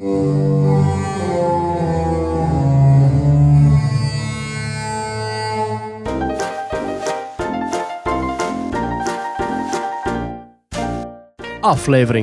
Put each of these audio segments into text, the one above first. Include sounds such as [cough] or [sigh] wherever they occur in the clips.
Aflevering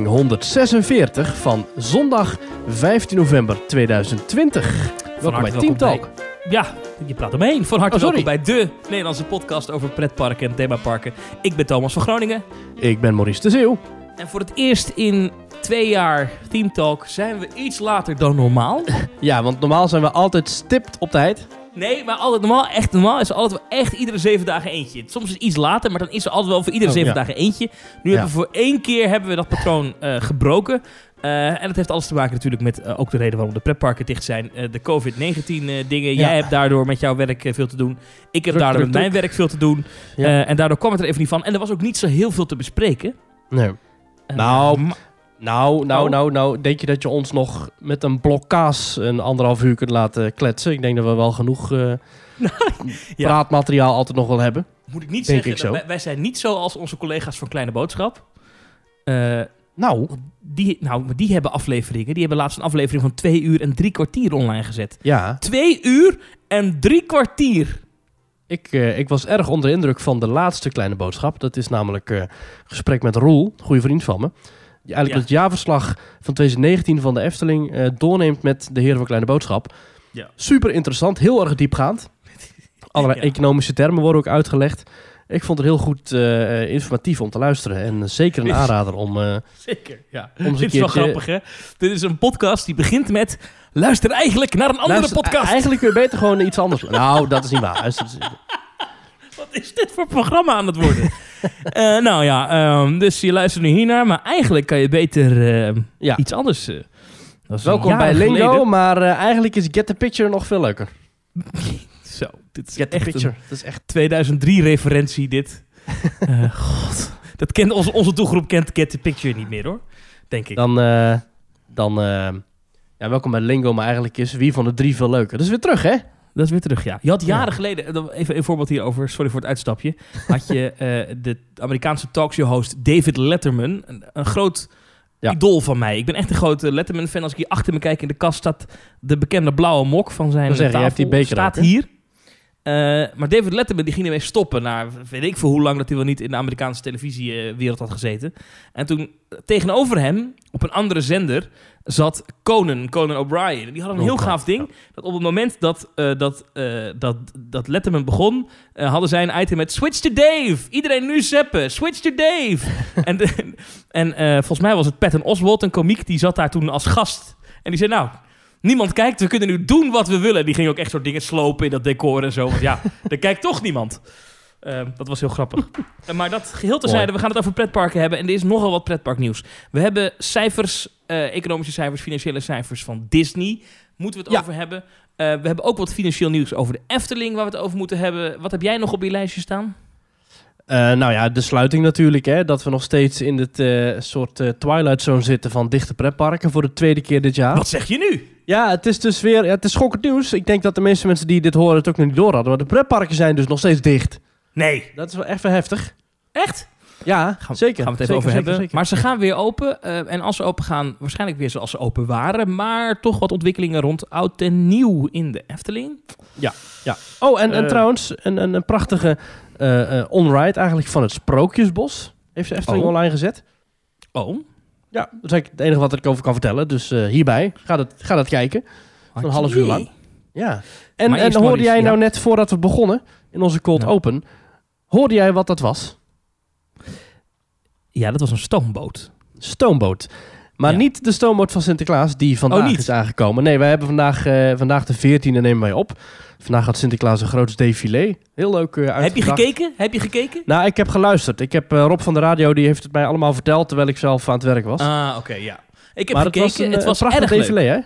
146 van zondag 15 november 2020. Welkom bij Team Talk. Ja, je praat omheen. Van harte Oh, welkom bij de Nederlandse podcast over pretparken en themaparken. Ik ben Thomas van Groningen. Ik ben Maurice de Zeeuw. En voor het eerst in twee jaar Team Talk zijn we iets later dan normaal. [laughs] Ja, want normaal zijn we altijd stipt op tijd. Nee, maar altijd normaal, echt normaal, is er altijd wel echt iedere zeven dagen eentje. Soms is het iets later, maar dan is er altijd wel voor iedere Oh, zeven ja. dagen eentje. Nu Ja. hebben we voor één keer hebben we dat patroon eh, gebroken. Eh, en dat heeft alles te maken natuurlijk met eh, ook de reden waarom de pretparken dicht zijn. De COVID-19 eh, dingen. Ja. Jij hebt daardoor met jouw werk veel te doen. Ik heb Druk, daardoor druk, met mijn werk veel te doen. En daardoor kwam het er even niet van. En er was ook niet zo heel veel te bespreken. Nee. Eh, Nou, Nou, nou, Oh. nou, nou. Denk je dat je ons nog met een blok kaas een anderhalf uur kunt laten kletsen? Ik denk dat we wel genoeg eh, [laughs] Ja. praatmateriaal altijd nog wel hebben. moet ik niet denk zeggen, ik zo. Wij, wij zijn niet zoals onze collega's van Kleine Boodschap. Eh, Nou, die, nou, maar die hebben afleveringen. Die hebben laatst een aflevering van twee uur en drie kwartier online gezet. ja. Twee uur en drie kwartier. Ik, eh, ik was erg onder de indruk van de laatste kleine boodschap. Dat is namelijk eh gesprek met Roel, goede vriend van me. Die eigenlijk Ja. het jaarverslag van 2019 van de Efteling eh, doorneemt met de heren van Kleine Boodschap. Ja. Super interessant, heel erg diepgaand. [laughs] Allerlei Ja. economische termen worden ook uitgelegd. Ik vond het heel goed eh, informatief om te luisteren. En eh, zeker een [laughs] aanrader om... eh, Zeker, ja. een [laughs] Dit is wel grappig, hè? Dit is een podcast die begint met... Luister eigenlijk naar een andere luister- podcast. Eigenlijk weer beter gewoon iets anders. [laughs] nou, dat is niet waar. Luister, Wat is dit voor programma aan het worden? Eh, nou ja, ehm, dus je luistert nu hiernaar. Maar eigenlijk kan je beter eh, Ja. iets anders... eh, Welkom bij Lingo, geleden. maar eh, eigenlijk is Get the Picture nog veel leuker. Zo, dit is Get echt Picture. een Dat is echt 2003-referentie, dit. [laughs] Eh, God. Dat kent, onze, onze doelgroep kent Get the Picture niet meer, hoor. Denk ik. Dan, eh, dan eh, ja, welkom bij Lingo, maar eigenlijk is wie van de drie veel leuker. Dat is weer terug, hè? Dat is weer terug, ja. Je had jaren Ja. geleden, even een voorbeeld hierover, sorry voor het uitstapje. Had je [laughs] de Amerikaanse talkshow-host David Letterman, een, een groot Ja. idool van mij. Ik ben echt een grote Letterman-fan. Als ik hier achter me kijk in de kast staat de bekende blauwe mok van zijn zeg tafel. je hebt die beker staat hier. Eh, maar David Letterman die ging ermee stoppen. Na weet ik veel hoe lang dat hij wel niet in de Amerikaanse televisiewereld had gezeten. En toen eh, tegenover hem, op een andere zender, zat Conan, Conan O'Brien. En Die had een heel Oh, gaaf ding. Dat op het moment dat, eh, dat, dat, dat Letterman begon, hadden zij een item met Switch to Dave. Iedereen nu zeppen. Switch to Dave. [laughs] en de- [laughs] en volgens mij was het Patton Oswalt, een komiek, die zat daar toen als gast. En die zei, nou, niemand kijkt, we kunnen nu doen wat we willen. Die ging ook echt soort dingen slopen in dat decor en zo. Want ja, [laughs] er kijkt toch niemand. Eh, dat was heel grappig. [laughs] Maar dat geheel terzijde, we gaan het over pretparken hebben. En er is nogal wat pretparknieuws. We hebben cijfers, eh, economische cijfers, financiële cijfers van Disney. Moeten we het Ja. over hebben. Eh, we hebben ook wat financieel nieuws over de Efteling, waar we het over moeten hebben. Wat heb jij nog op je lijstje staan? Eh, nou ja, de sluiting natuurlijk, hè. Dat we nog steeds in dit eh, soort eh, Twilight Zone zitten van dichte pretparken voor de tweede keer dit jaar. Wat zeg je nu? Ja, het is dus weer, ja, het is schokkend nieuws. Ik denk dat de meeste mensen die dit horen het ook nog niet door hadden. Maar de pretparken zijn dus nog steeds dicht. Nee. Dat is wel echt wel heftig. Echt? Ja, Gaan, zeker. Gaan we het even zeker, over zeker, hebben. zeker. Maar ze gaan weer open. eh, en als ze open gaan, waarschijnlijk weer zoals ze open waren. Maar toch wat ontwikkelingen rond oud en nieuw in de Efteling. Oh, en, en Eh. trouwens, een, een, een prachtige eh, eh, on-ride eigenlijk van het Sprookjesbos. Heeft de Efteling Oh. online gezet. Oh, Ja, dat is eigenlijk het enige wat ik over kan vertellen. Dus eh, hierbij, ga dat, ga dat kijken. Een half uur lang. Ja. En, en hoorde jij nou net voordat we begonnen in onze cold Ja. open, hoorde jij wat dat was? Ja, dat was een stoomboot. Stoomboot. Maar Ja. niet de stoomboot van Sinterklaas die vandaag Oh, niet? is aangekomen. Nee, wij hebben vandaag, eh, vandaag de 14e nemen wij op. Vandaag had Sinterklaas een groot défilé. Heel leuk eh Heb je gekeken? Heb je gekeken? Nou, ik heb geluisterd. Ik heb eh, Rob van de radio, die heeft het mij allemaal verteld terwijl ik zelf aan het werk was. Ah, oké, ja. Ik heb maar gekeken. het was een, het was prachtig erg leuk. défilé, hè?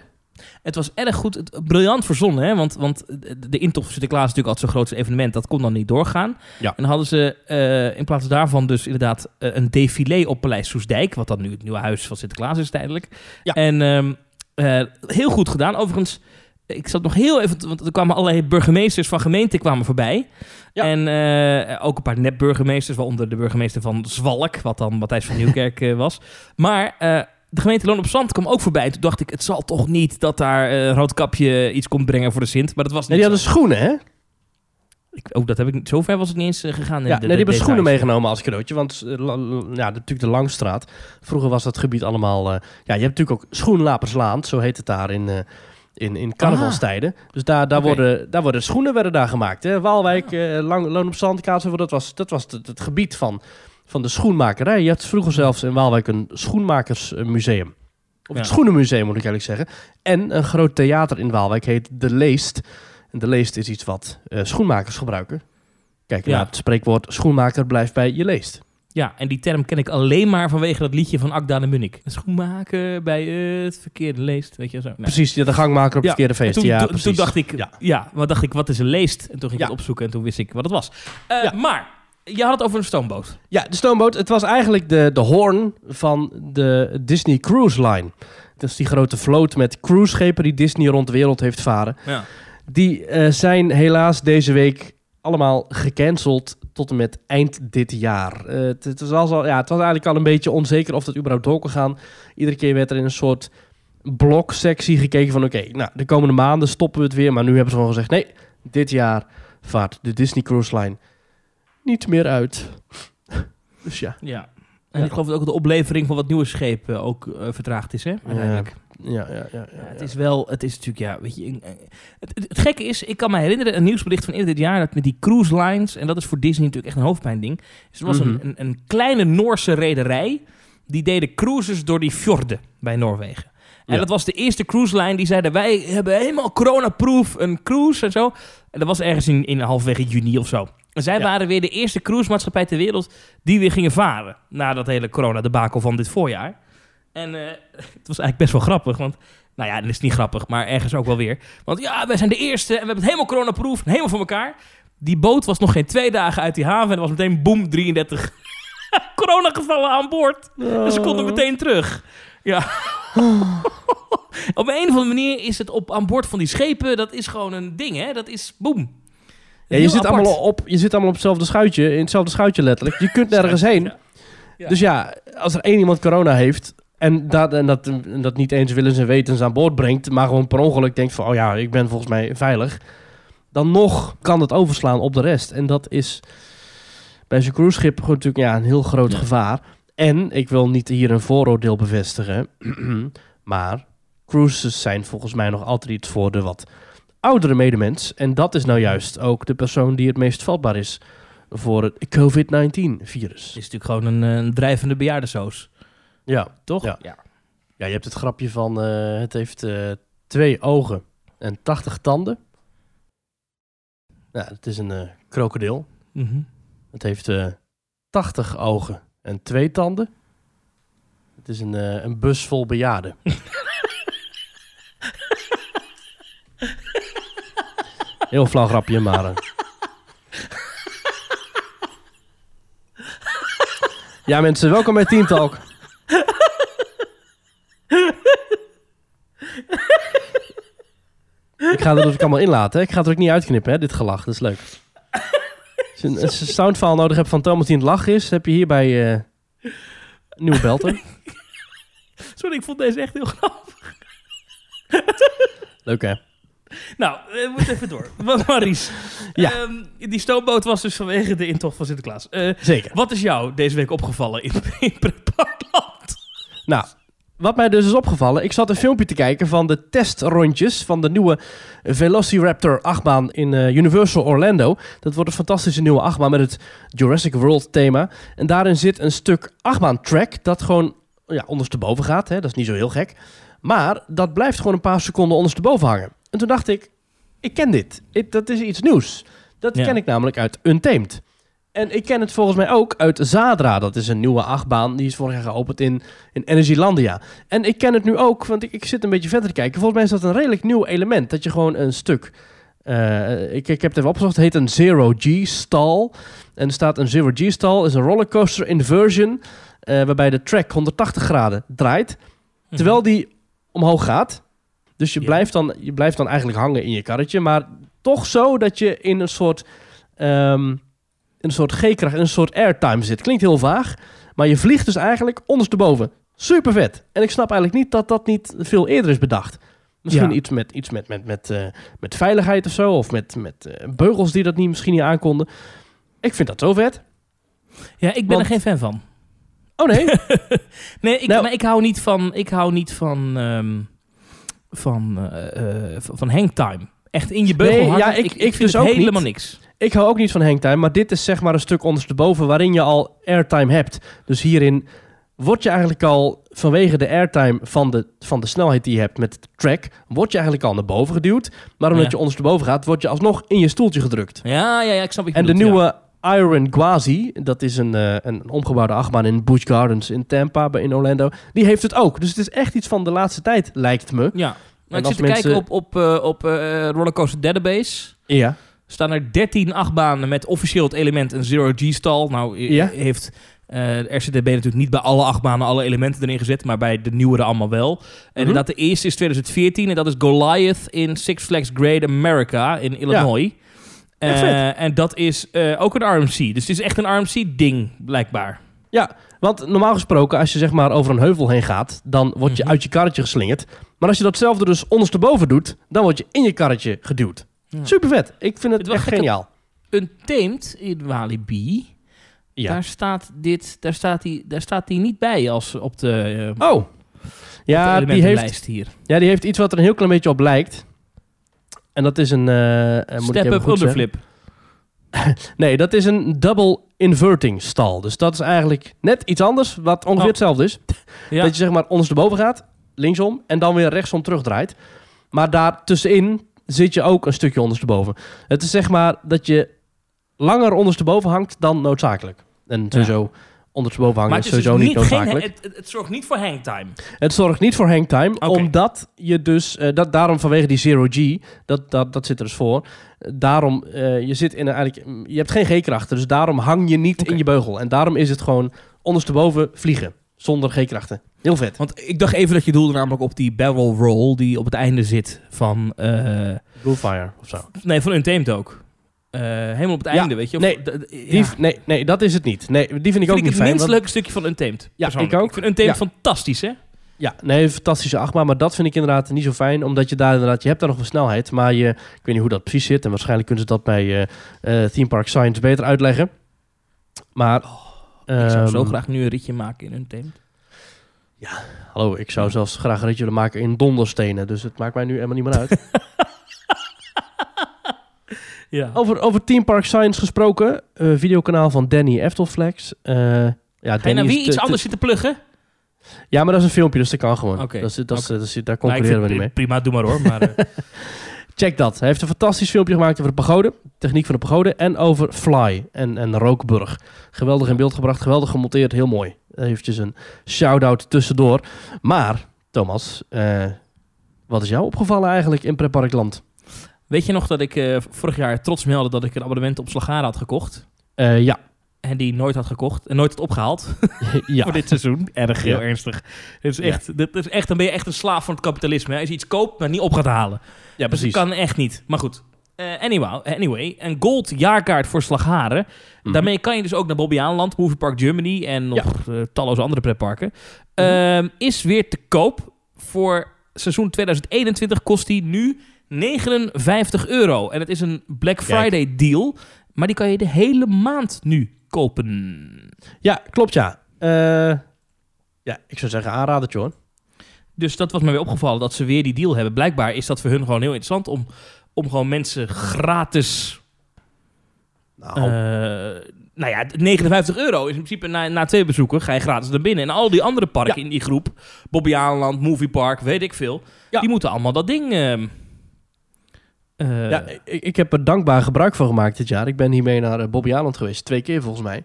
Het was erg goed. Het, briljant verzonnen, hè? Want, want de, intocht van Sinterklaas is natuurlijk altijd zo'n grootste evenement. Dat kon dan niet doorgaan. Ja. En dan hadden ze eh, in plaats daarvan dus inderdaad eh, een défilé op Paleis Soesdijk. Wat dan nu het nieuwe huis van Sinterklaas is tijdelijk. Ja. En ehm, eh, heel goed gedaan. Overigens, ik zat nog heel even... Want er kwamen allerlei burgemeesters van gemeenten kwamen voorbij. Ja. En ook een paar nepburgemeesters, waaronder de burgemeester van Zwalk, wat dan Matthijs van Nieuwkerk was. Maar de gemeente Loon op Zand kwam ook voorbij. Toen dacht ik, het zal toch niet dat daar eh Roodkapje iets komt brengen voor de Sint. Maar dat was Nee, niet die hadden schoenen, hè? Ik, oh, dat heb ik, niet- zo ver was ik niet eens eh, gegaan. in Ja, de- nee, de die hebben schoenen meegenomen als cadeautje. Want eh, la- ja, natuurlijk de Langstraat. Vroeger was dat gebied allemaal... ja, je hebt natuurlijk ook Schoenlaperslaan. Zo heet het daar in, in, in carnavalstijden. Dus daar, daar, Ah. Worden, daar worden schoenen werden daar gemaakt. Hè? Waalwijk, eh, Lang, Loon op Zand, Kaatsheuvel. Dat was, dat was het, het gebied van, van de schoenmakerij. Je had vroeger zelfs in Waalwijk een schoenmakersmuseum. Of het Ja. schoenenmuseum moet ik eigenlijk zeggen. En een groot theater in Waalwijk heet De Leest. En De Leest is iets wat eh, schoenmakers gebruiken. Kijk, Ja. naar het spreekwoord schoenmaker blijft bij je leest. Ja, en die term ken ik alleen maar vanwege dat liedje van Akda de Munnik. Schoenmaken bij het verkeerde leest, weet je zo. Precies, ja, de gangmaker op het verkeerde feest. Toen, ja, precies. toen dacht ik, Ja. ja. wat dacht ik, wat is een leest? En toen ging ik het opzoeken en toen wist ik wat het was. Eh. Maar, je had het over een stoomboot. Ja, de stoomboot. Het was eigenlijk de, de hoorn van de Disney Cruise Line. Dat is die grote vloot met cruiseschepen die Disney rond de wereld heeft varen. Ja. Die eh, zijn helaas deze week allemaal gecanceld tot en met eind dit jaar. Eh, het, het was al, ja, het was eigenlijk al een beetje onzeker of dat überhaupt door kon gaan. Iedere keer werd er in een soort bloksectie gekeken van... oké, nou, de komende maanden stoppen we het weer. Maar nu hebben ze gewoon gezegd... nee, dit jaar vaart de Disney Cruise Line niet meer uit. [laughs] dus ja, Ja. En Ja. ik geloof dat ook de oplevering van wat nieuwe schepen ook eh, vertraagd is, hè? Uiteindelijk. ja, ja, ja. ja, Ja, het is wel, het is natuurlijk, ja, weet je... een- Het, het, het gekke is, ik kan me herinneren, een nieuwsbericht van eerder dit jaar, dat met die cruise lines, en dat is voor Disney natuurlijk echt een hoofdpijnding. Dus er was Mhm. een, een, een kleine Noorse rederij, die deden cruises door die fjorden bij Noorwegen. En Ja. dat was de eerste cruise line die zeiden, wij hebben helemaal corona-proof een cruise en zo. En dat was ergens in, in halfwege juni of zo. En zij Ja. waren weer de eerste cruisemaatschappij ter wereld die weer gingen varen. Na dat hele corona-debakel van dit voorjaar. En eh, [laughs] het was eigenlijk best wel grappig, want... Nou ja, dat is niet grappig, maar ergens ook wel weer. Want ja, wij zijn de eerste en we hebben het helemaal coronaproof en helemaal voor elkaar. Die boot was nog geen twee dagen uit die haven en er was meteen boem, 33 [laughs] coronagevallen aan boord. Dus ze konden meteen terug. Ja. [laughs] op een of andere manier is het op aan boord van die schepen, dat is gewoon een ding, hè? Dat is boem. Ja, je, zit apart. allemaal op, je zit allemaal op hetzelfde schuitje, in hetzelfde schuitje letterlijk. Je kunt [laughs] nergens heen. Ja. Ja. Dus ja, als er één iemand corona heeft en dat, en dat, en dat niet eens willens en wetens aan boord brengt, maar gewoon per ongeluk denkt van, oh ja, ik ben volgens mij veilig, dan nog kan het overslaan op de rest. En dat is bij zo'n cruiseschip gewoon natuurlijk ja, een heel groot Ja. gevaar. En ik wil niet hier een vooroordeel bevestigen, [clears throat] maar cruises zijn volgens mij nog altijd iets voor de wat oudere medemens. En dat is nou juist ook de persoon die het meest vatbaar is voor het COVID-19-virus. Het is natuurlijk gewoon een, eh, een drijvende bejaardensoos, Ja. toch? Ja. Ja, je hebt het grapje van eh, het heeft eh, twee ogen en 80 tanden. Ja, het is een eh, krokodil. Mhm. Het heeft eh 80 ogen en twee tanden. Het is een, eh, een bus vol bejaarden. [laughs] Heel flauw grapje, maar... eh. Ja mensen, welkom bij Team Talk. Ik ga er dus ook allemaal inlaten. hè. Ik ga het er ook niet uitknippen, hè, dit gelach. Dat is leuk. Als je een, een soundfile nodig hebt van Thomas die aan het lachen is, heb je hierbij eh nieuwe belter. [laughs] Sorry, ik vond deze echt heel grappig. Leuk hè? Nou, eh, we moeten even door. [laughs] Wat Maries, Ja. ehm, die stoomboot was dus vanwege de intocht van Sinterklaas. Eh, Zeker. wat is jou deze week opgevallen in, in? Nou, wat mij dus is opgevallen, ik zat een filmpje te kijken van de testrondjes van de nieuwe Velociraptor achtbaan in eh, Universal Orlando. Dat wordt een fantastische nieuwe achtbaan met het Jurassic World thema. En daarin zit een stuk achtbaan track dat gewoon ja, ondersteboven gaat. Hè? Dat is niet zo heel gek. Maar dat blijft gewoon een paar seconden ondersteboven hangen. En toen dacht ik, ik ken dit. Ik- dat is iets nieuws. Dat Ja. ken ik namelijk uit Untamed. En ik ken het volgens mij ook uit Zadra. Dat is een nieuwe achtbaan. Die is vorig jaar geopend in, in Energylandia. En ik ken het nu ook, want ik, ik zit een beetje verder te kijken. Volgens mij is dat een redelijk nieuw element. Dat je gewoon een stuk... eh, ik, ik heb het even opgezocht. Het heet een Zero G stall. En er staat een Zero G stall. is een rollercoaster inversion. eh, waarbij de track 180 graden draait. Terwijl die omhoog gaat. Dus je, Ja. blijft dan, je blijft dan eigenlijk hangen in je karretje. Maar toch zo dat je in een soort... ehm, een soort G-kracht, een soort airtime zit. Klinkt heel vaag. Maar je vliegt dus eigenlijk ondersteboven. Super vet. En ik snap eigenlijk niet dat dat niet veel eerder is bedacht. Misschien Ja. iets, met, iets met, met, met, eh, met veiligheid of zo. Of met, met eh, beugels die dat niet, misschien niet aankonden. Ik vind dat zo vet. Ja, ik ben Want- er geen fan van. Oh nee? [laughs] Nee, ik, Nou- maar ik hou niet van, ik hou niet van, ehm, van, eh, van hangtime. Echt in je beugel Nee, hangen. ja, ik- ik, ik vind dus het ook helemaal niet. niks. Ik hou ook niet van hangtime. Maar dit is zeg maar een stuk ondersteboven waarin je al airtime hebt. Dus hierin word je eigenlijk al vanwege de airtime van de, van de snelheid die je hebt met de track... word je eigenlijk al naar boven geduwd. Maar omdat Ja. je ondersteboven gaat, word je alsnog in je stoeltje gedrukt. Ja, ja, ja, ik snap je En de ja. nieuwe Iron Gwazi, dat is een, eh, een omgebouwde achtbaan in Busch Gardens in Tampa, bij in Orlando. Die heeft het ook. Dus het is echt iets van de laatste tijd, lijkt me. Ja. Maar ik als zit te mensen- kijken op, op, eh, op eh, Rollercoaster Database. Ja. Staan er 13 achtbanen met officieel het element een zero G-stal. Nou Ja. heeft eh RCDB natuurlijk niet bij alle achtbanen alle elementen erin gezet, maar bij de nieuwere allemaal wel. En Mhm. inderdaad, de eerste is 2014 en dat is Goliath in Six Flags Great America in Illinois. Echt Eh, en dat is eh, ook een RMC. Dus het is echt een RMC-ding, blijkbaar. ja, want normaal gesproken, als je zeg maar over een heuvel heen gaat, dan word je Mhm. uit je karretje geslingerd. Maar als je datzelfde dus ondersteboven doet, dan word je in je karretje geduwd. Ja. Super vet. Ik vind het echt geniaal. Een Tamed in Walibi, Ja. daar, staat dit, daar, staat die, daar staat die niet bij als op de, eh, Oh. Ja de die, heeft, hier. ja, die heeft iets wat er een heel klein beetje op lijkt. En dat is een... eh, eh, even Step-up underflip. [laughs] Nee, dat is een double inverting stal. Dus dat is eigenlijk net iets anders, wat ongeveer Oh. hetzelfde is. [laughs] Ja. Dat je zeg maar ondersteboven gaat, linksom, en dan weer rechtsom terugdraait. Maar daar tussenin zit je ook een stukje ondersteboven. Het is zeg maar dat je langer ondersteboven hangt dan noodzakelijk. En sowieso ondersteboven hangen Maar is sowieso dus niet niet noodzakelijk. geen, het, het, zorgt niet voor hangtime. Het zorgt niet voor hangtime, omdat je dus, eh, dat, daarom vanwege die zero G, dat, dat, dat zit er dus voor. Daarom, eh, je zit in een, eigenlijk, je hebt geen G-krachten, dus daarom hang je niet in je beugel. En daarom is het gewoon ondersteboven vliegen, zonder G-krachten. Heel vet. Want ik dacht even dat je doelde namelijk op die barrel roll die op het einde zit van... eh, Bluefire of zo. nee, van Untamed ook. Eh, helemaal op het Ja, einde, weet je. Of- nee, ja. v- nee, nee, dat is het niet. Nee, die vind ik vind ook ik niet het fijn. minst want- leuke stukje van Untamed. Ja, ik ook. Ik vind Untamed Ja. fantastisch, hè? Ja, nee, fantastische achtbaan, maar dat vind ik inderdaad niet zo fijn, omdat je daar inderdaad, je hebt daar nog wel snelheid, maar je, ik weet niet hoe dat precies zit en waarschijnlijk kunnen ze dat bij eh, eh, Theme Park Science beter uitleggen. Maar, ik zou zo ehm, graag nu een ritje maken in Untamed. hallo, ik zou zelfs graag een ritje willen maken in donderstenen, dus het maakt mij nu helemaal niet meer uit. [laughs] Ja. over, over Theme Park Science gesproken, eh, videokanaal van Danny Eftelflex. Eh ja, Ga je nou weer te- iets te- anders zitten pluggen? Ja, maar dat is een filmpje, dus dat kan gewoon. Dat is, dat is, oké. dat is- daar Nou, concurreren we vind- niet mee. Prima, doe maar hoor. Maar, eh, [laughs] Check dat. Hij heeft een fantastisch filmpje gemaakt over de pagode, techniek van de pagode en over Fly en, en Rookburg. Geweldig in beeld gebracht, geweldig gemonteerd, heel mooi. Eventjes een shout-out tussendoor. Maar, Thomas, eh, wat is jou opgevallen eigenlijk in Pretparkland? weet je nog dat ik eh, vorig jaar trots meldde dat ik een abonnement op Slagara had gekocht? Eh, ja. En die nooit had gekocht en nooit had opgehaald. [laughs] [laughs] ja. voor dit seizoen. Erg heel Ja. ernstig. Dit is echt, dit is echt, dan ben je echt een slaaf van het kapitalisme. hè. Als je iets koopt, maar niet op gaat halen. ja, Dus precies. dat kan echt niet. Maar goed. Eh, anyway, anyway, een gold jaarkaart voor Slagharen. Mhm. Daarmee kan je dus ook naar Bobbejaanland, Movie Park Germany en nog eh, talloze andere pretparken. Ehm, is weer te koop. Voor seizoen 2021 kost die nu 59 euro. En het is een Black Kijk. Friday deal. Maar die kan je de hele maand nu kopen. Ja, klopt ja. Eh, ja, ik zou zeggen aanradertje hoor. Dus dat was me weer opgevallen dat ze weer die deal hebben. Blijkbaar is dat voor hun gewoon heel interessant om, om gewoon mensen gratis. Nou, eh, nou ja, 59 euro is in principe na, na twee bezoeken ga je gratis naar binnen. En al die andere parken Ja. in die groep, Bobbejaanland, Movie Park, weet ik veel, Ja. die moeten allemaal dat ding. ehm, eh, ja, ik, ik heb er dankbaar gebruik van gemaakt dit jaar. Ik ben hiermee naar uh, Bobby Aland geweest, twee keer volgens mij.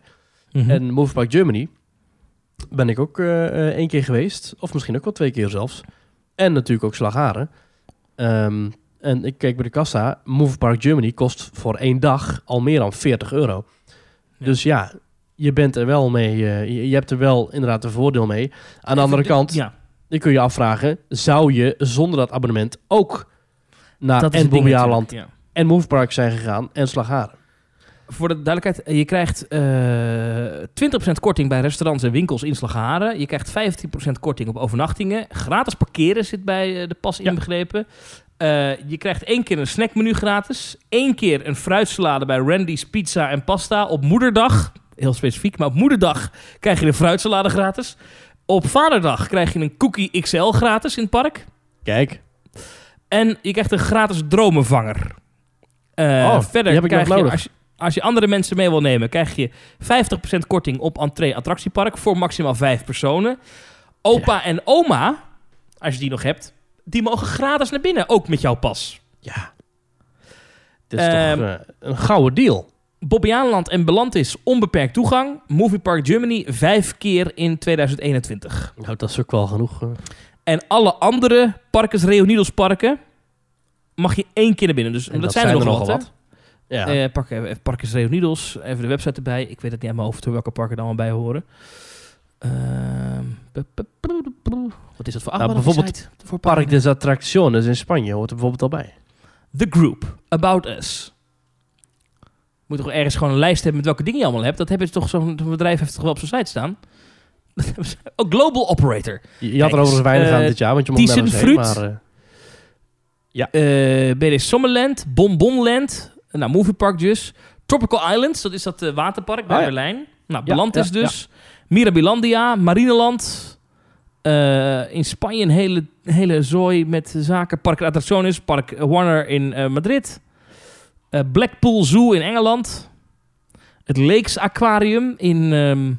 mhm. En Movie Park Germany ben ik ook eh, één keer geweest. Of misschien ook wel twee keer zelfs. En natuurlijk ook Slagharen. Ehm, en ik keek bij de kassa. Movie Park Germany kost voor één dag al meer dan 40 euro. Ja. Dus ja, je bent er wel mee. je, je hebt er wel inderdaad een voordeel mee. Aan de andere kant, Ja, dan kun je afvragen... zou je zonder dat abonnement ook naar dat en Bobby Aland natuurlijk, ja. en Movie Park zijn gegaan en Slagharen? voor de duidelijkheid, je krijgt eh 20% korting bij restaurants en winkels in Slagharen. Je krijgt 15% korting op overnachtingen. Gratis parkeren zit bij eh, de pas Ja. inbegrepen. Eh, je krijgt één keer een snackmenu gratis. Eén keer een fruitsalade bij Randy's Pizza en Pasta op moederdag. Heel specifiek, maar op moederdag krijg je een fruitsalade gratis. Op vaderdag krijg je een cookie XL gratis in het park. Kijk. En je krijgt een gratis dromenvanger. Eh, Oh, verder die heb ik nog krijg je, nodig. als je, als je andere mensen mee wil nemen, krijg je 50% korting op entree attractiepark voor maximaal 5 personen. Opa en oma, als je die nog hebt, die mogen gratis naar binnen, ook met jouw pas. Ja. Het is Ehm, toch eh, een gouden deal. Bobbejaanland en Belandis onbeperkt toegang. Movie Park Germany vijf keer in 2021. Nou, dat is ook wel genoeg. eh. En alle andere Parkes Reunidos parken mag je één keer naar binnen. Dus En dat, zijn er nog nogal wat. Ja. Park, eh, Parkes Reunidos, even de website erbij. Ik weet het niet uit mijn hoofd hoor, welke parken er allemaal bij horen. Ehm, wat is dat voor Nou, bijvoorbeeld voor Park des Attracciones in Spanje hoort er bijvoorbeeld al bij. The Group, About Us. Moet toch ergens gewoon een lijst hebben met welke dingen je allemaal hebt. Dat hebben ze toch zo'n bedrijf heeft toch wel op zijn site staan. [laughs] Oh, Global Operator. Je, je had er overigens weinig eh, aan dit jaar, want je mocht heen. Fruit. Maar, eh, Eh BD Summerland, Bonbonland, nou, Movie Park dus. Tropical Islands, dat is dat eh, waterpark bij Oh ja. Berlijn. Nou, Ja, Beland is ja, dus. Mirabilandia, Marineland. Eh, in Spanje een hele, hele zooi met zaken. Park Attracciones, Park Warner in eh, Madrid. Eh, Blackpool Zoo in Engeland. Het Lakes Aquarium in, ehm,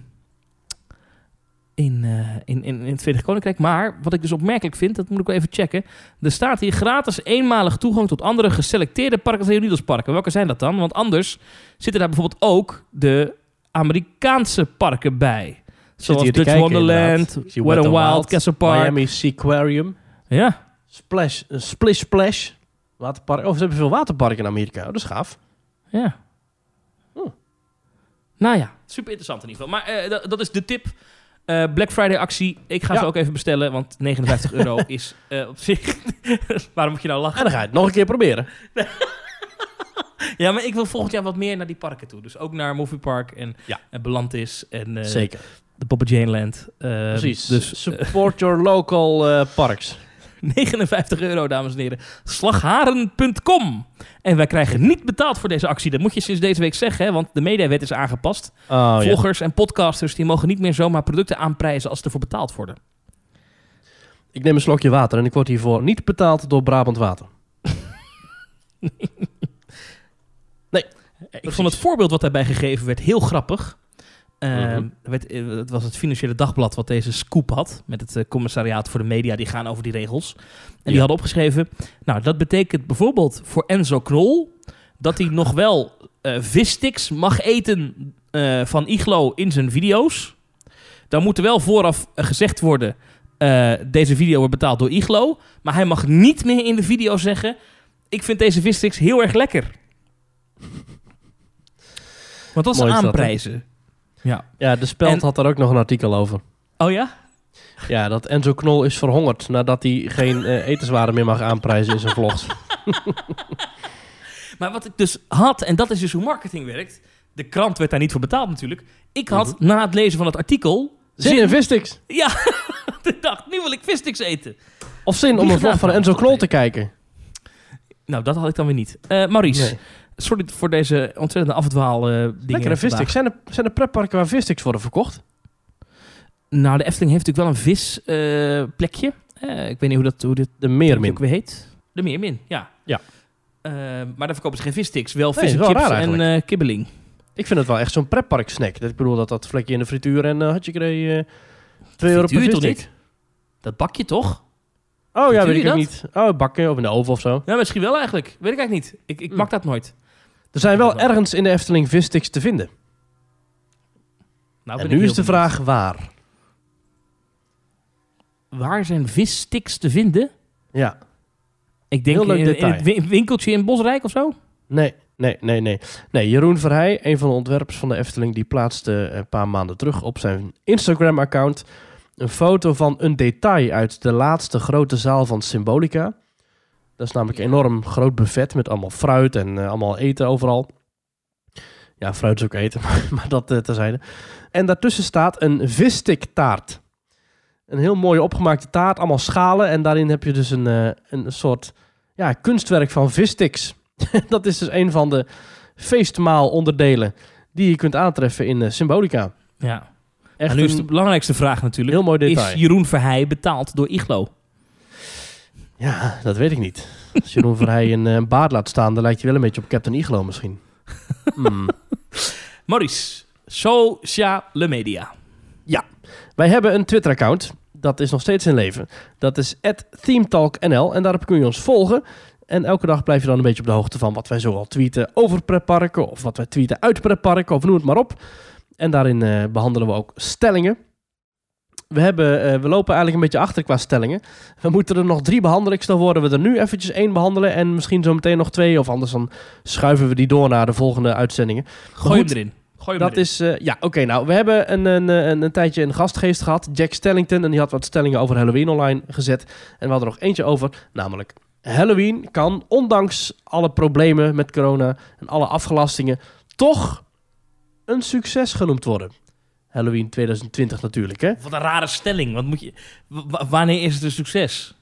in, eh, in, in, in het Verenigd Koninkrijk. Maar wat ik dus opmerkelijk vind, dat moet ik wel even checken. Er staat hier gratis eenmalig toegang tot andere geselecteerde Parkes Reunidos parken. Welke zijn dat dan? Want anders zitten daar bijvoorbeeld ook de Amerikaanse parken bij. Zoals Dutch kijken, Wonderland, Wet Wild, Castle Park. Miami Seaquarium, Ja, Splash, eh, Splish Splash, waterpark. Oh, ze hebben veel waterparken in Amerika. Oh, dat is gaaf. ja. Oh. Nou ja, super interessant in ieder geval. Maar eh, dat, dat is de tip. Eh, Black Friday actie. Ik ga Ja. ze ook even bestellen, want 59 euro [laughs] is eh, op zich... [laughs] Waarom moet je nou lachen? En dan ga je het nog een keer proberen. [laughs] Ja, maar ik wil volgend jaar wat meer naar die parken toe. Dus ook naar Movie Park en, Ja. en Belandis en eh, Zeker. de Papa Jane Land. Eh, Precies. Dus eh, Support your local eh, parks. [laughs] 59 euro, dames en heren. Slagharen.com. En wij krijgen niet betaald voor deze actie. Dat moet je sinds deze week zeggen, hè, want de mediawet is aangepast. Oh, ja. Vloggers en podcasters die mogen niet meer zomaar producten aanprijzen als ze ervoor betaald worden. Ik neem een slokje water en ik word hiervoor niet betaald door Brabant Water. [laughs] Ik vond het voorbeeld wat daarbij gegeven werd heel grappig. Eh, Mhm. werd, eh, het was het Financiële Dagblad wat deze scoop had. Met het eh, commissariaat voor de media. Die gaan over die regels. En die hadden opgeschreven... Nou, dat betekent bijvoorbeeld voor Enzo Knol... dat hij nog wel eh vissticks mag eten van Iglo in zijn video's. Dan moet er wel vooraf gezegd worden... deze video wordt betaald door Iglo. Maar hij mag niet meer in de video zeggen... ik vind deze vissticks heel erg lekker. Want dat is Mooi aanprijzen. Ja. Ja, de Speld En- had daar ook nog een artikel over. Oh ja? Ja, dat Enzo Knol is verhongerd nadat hij geen eh, etenswaren meer mag aanprijzen in zijn vlogs. [laughs] Maar wat ik dus had, en dat is dus hoe marketing werkt. De krant werd daar niet voor betaald natuurlijk. Ik had na het lezen van het artikel... Zin in vissticks. Ja, [laughs] ik dacht, nu wil ik vissticks eten. Of zin om een vlog van? Enzo Knol te kijken. Nou, dat had ik dan weer niet. Eh Maurice. Sorry voor deze ontzettende afdwaal eh dingen Lekkere vissticks. Zijn er, zijn er pretparken waar vissticks worden verkocht? Nou, de Efteling heeft natuurlijk wel een visplekje. Eh ik weet niet hoe dat hoe dit De ook Meermin. weer heet. De Meermin, ja. Ja. Eh, maar daar verkopen ze geen vissticks. Wel Nee, en chips en eh, kibbeling. Ik vind het wel echt zo'n pretpark snack. Dat- Ik bedoel dat dat vlekje in de frituur en uh, had je kreeg 2 euro per toch niet? Dat bakje toch? Oh ja, weet ik je ook dat? niet. Oh, bakken of in de oven of zo. Ja, misschien wel eigenlijk. Weet ik eigenlijk niet. Ik, ik Hmm. bak dat nooit. Er zijn wel ergens in de Efteling vissticks te vinden. Nou, en ben nu ik is de heel vraag waar. Waar zijn vissticks te vinden? Ja. Ik denk Heel leuk in, in detail. het wi- winkeltje in Bosrijk of zo? Nee, nee, nee, nee. Nee, Jeroen Verheij, een van de ontwerpers van de Efteling, die plaatste een paar maanden terug op zijn Instagram-account een foto van een detail uit de laatste grote zaal van Symbolica. Dat is namelijk een enorm groot buffet met allemaal fruit en eh, allemaal eten overal. Ja, fruit is ook eten, [laughs] maar, maar dat eh, terzijde. En daartussen staat een visstick taart. Een heel mooie opgemaakte taart, allemaal schalen. En daarin heb je dus een, eh, een soort ja, kunstwerk van vissticks. [laughs] dat is dus een van de feestmaalonderdelen die je kunt aantreffen in Symbolica. Ja. Echt en nu is de belangrijkste vraag natuurlijk. heel mooi detail. Is Jeroen Verheij betaald door Iglo? Ja, dat weet ik niet. Als Jeroen Verheij een eh, baard laat staan, dan lijkt je wel een beetje op Captain Iglo misschien. [laughs] Hmm. Maurice, sociale media. Wij hebben een Twitter-account. Dat is nog steeds in leven. Dat is @themetalknl en daarop kun je ons volgen. En elke dag blijf je dan een beetje op de hoogte van wat wij zoal tweeten over pretparken of wat wij tweeten uit pretparken of noem het maar op. En daarin eh, behandelen we ook stellingen. We, hebben, eh, we lopen eigenlijk een beetje achter qua stellingen. We moeten er nog drie behandelen. Ik stel worden we er nu eventjes één behandelen en misschien zo meteen nog twee. Of anders dan schuiven we die door naar de volgende uitzendingen. Gooi goed. hem erin. Gooi hem Dat erin. is, eh, ja, oké. nou, we hebben een, een, een, een tijdje een gastgeest gehad, Jack Stellington. En die had wat stellingen over Halloween online gezet. En we hadden er nog eentje over, namelijk Halloween kan, ondanks alle problemen met corona en alle afgelastingen, toch een succes genoemd worden. Halloween 2020 natuurlijk, hè? Wat een rare stelling. Wat moet je, wanneer is het een succes?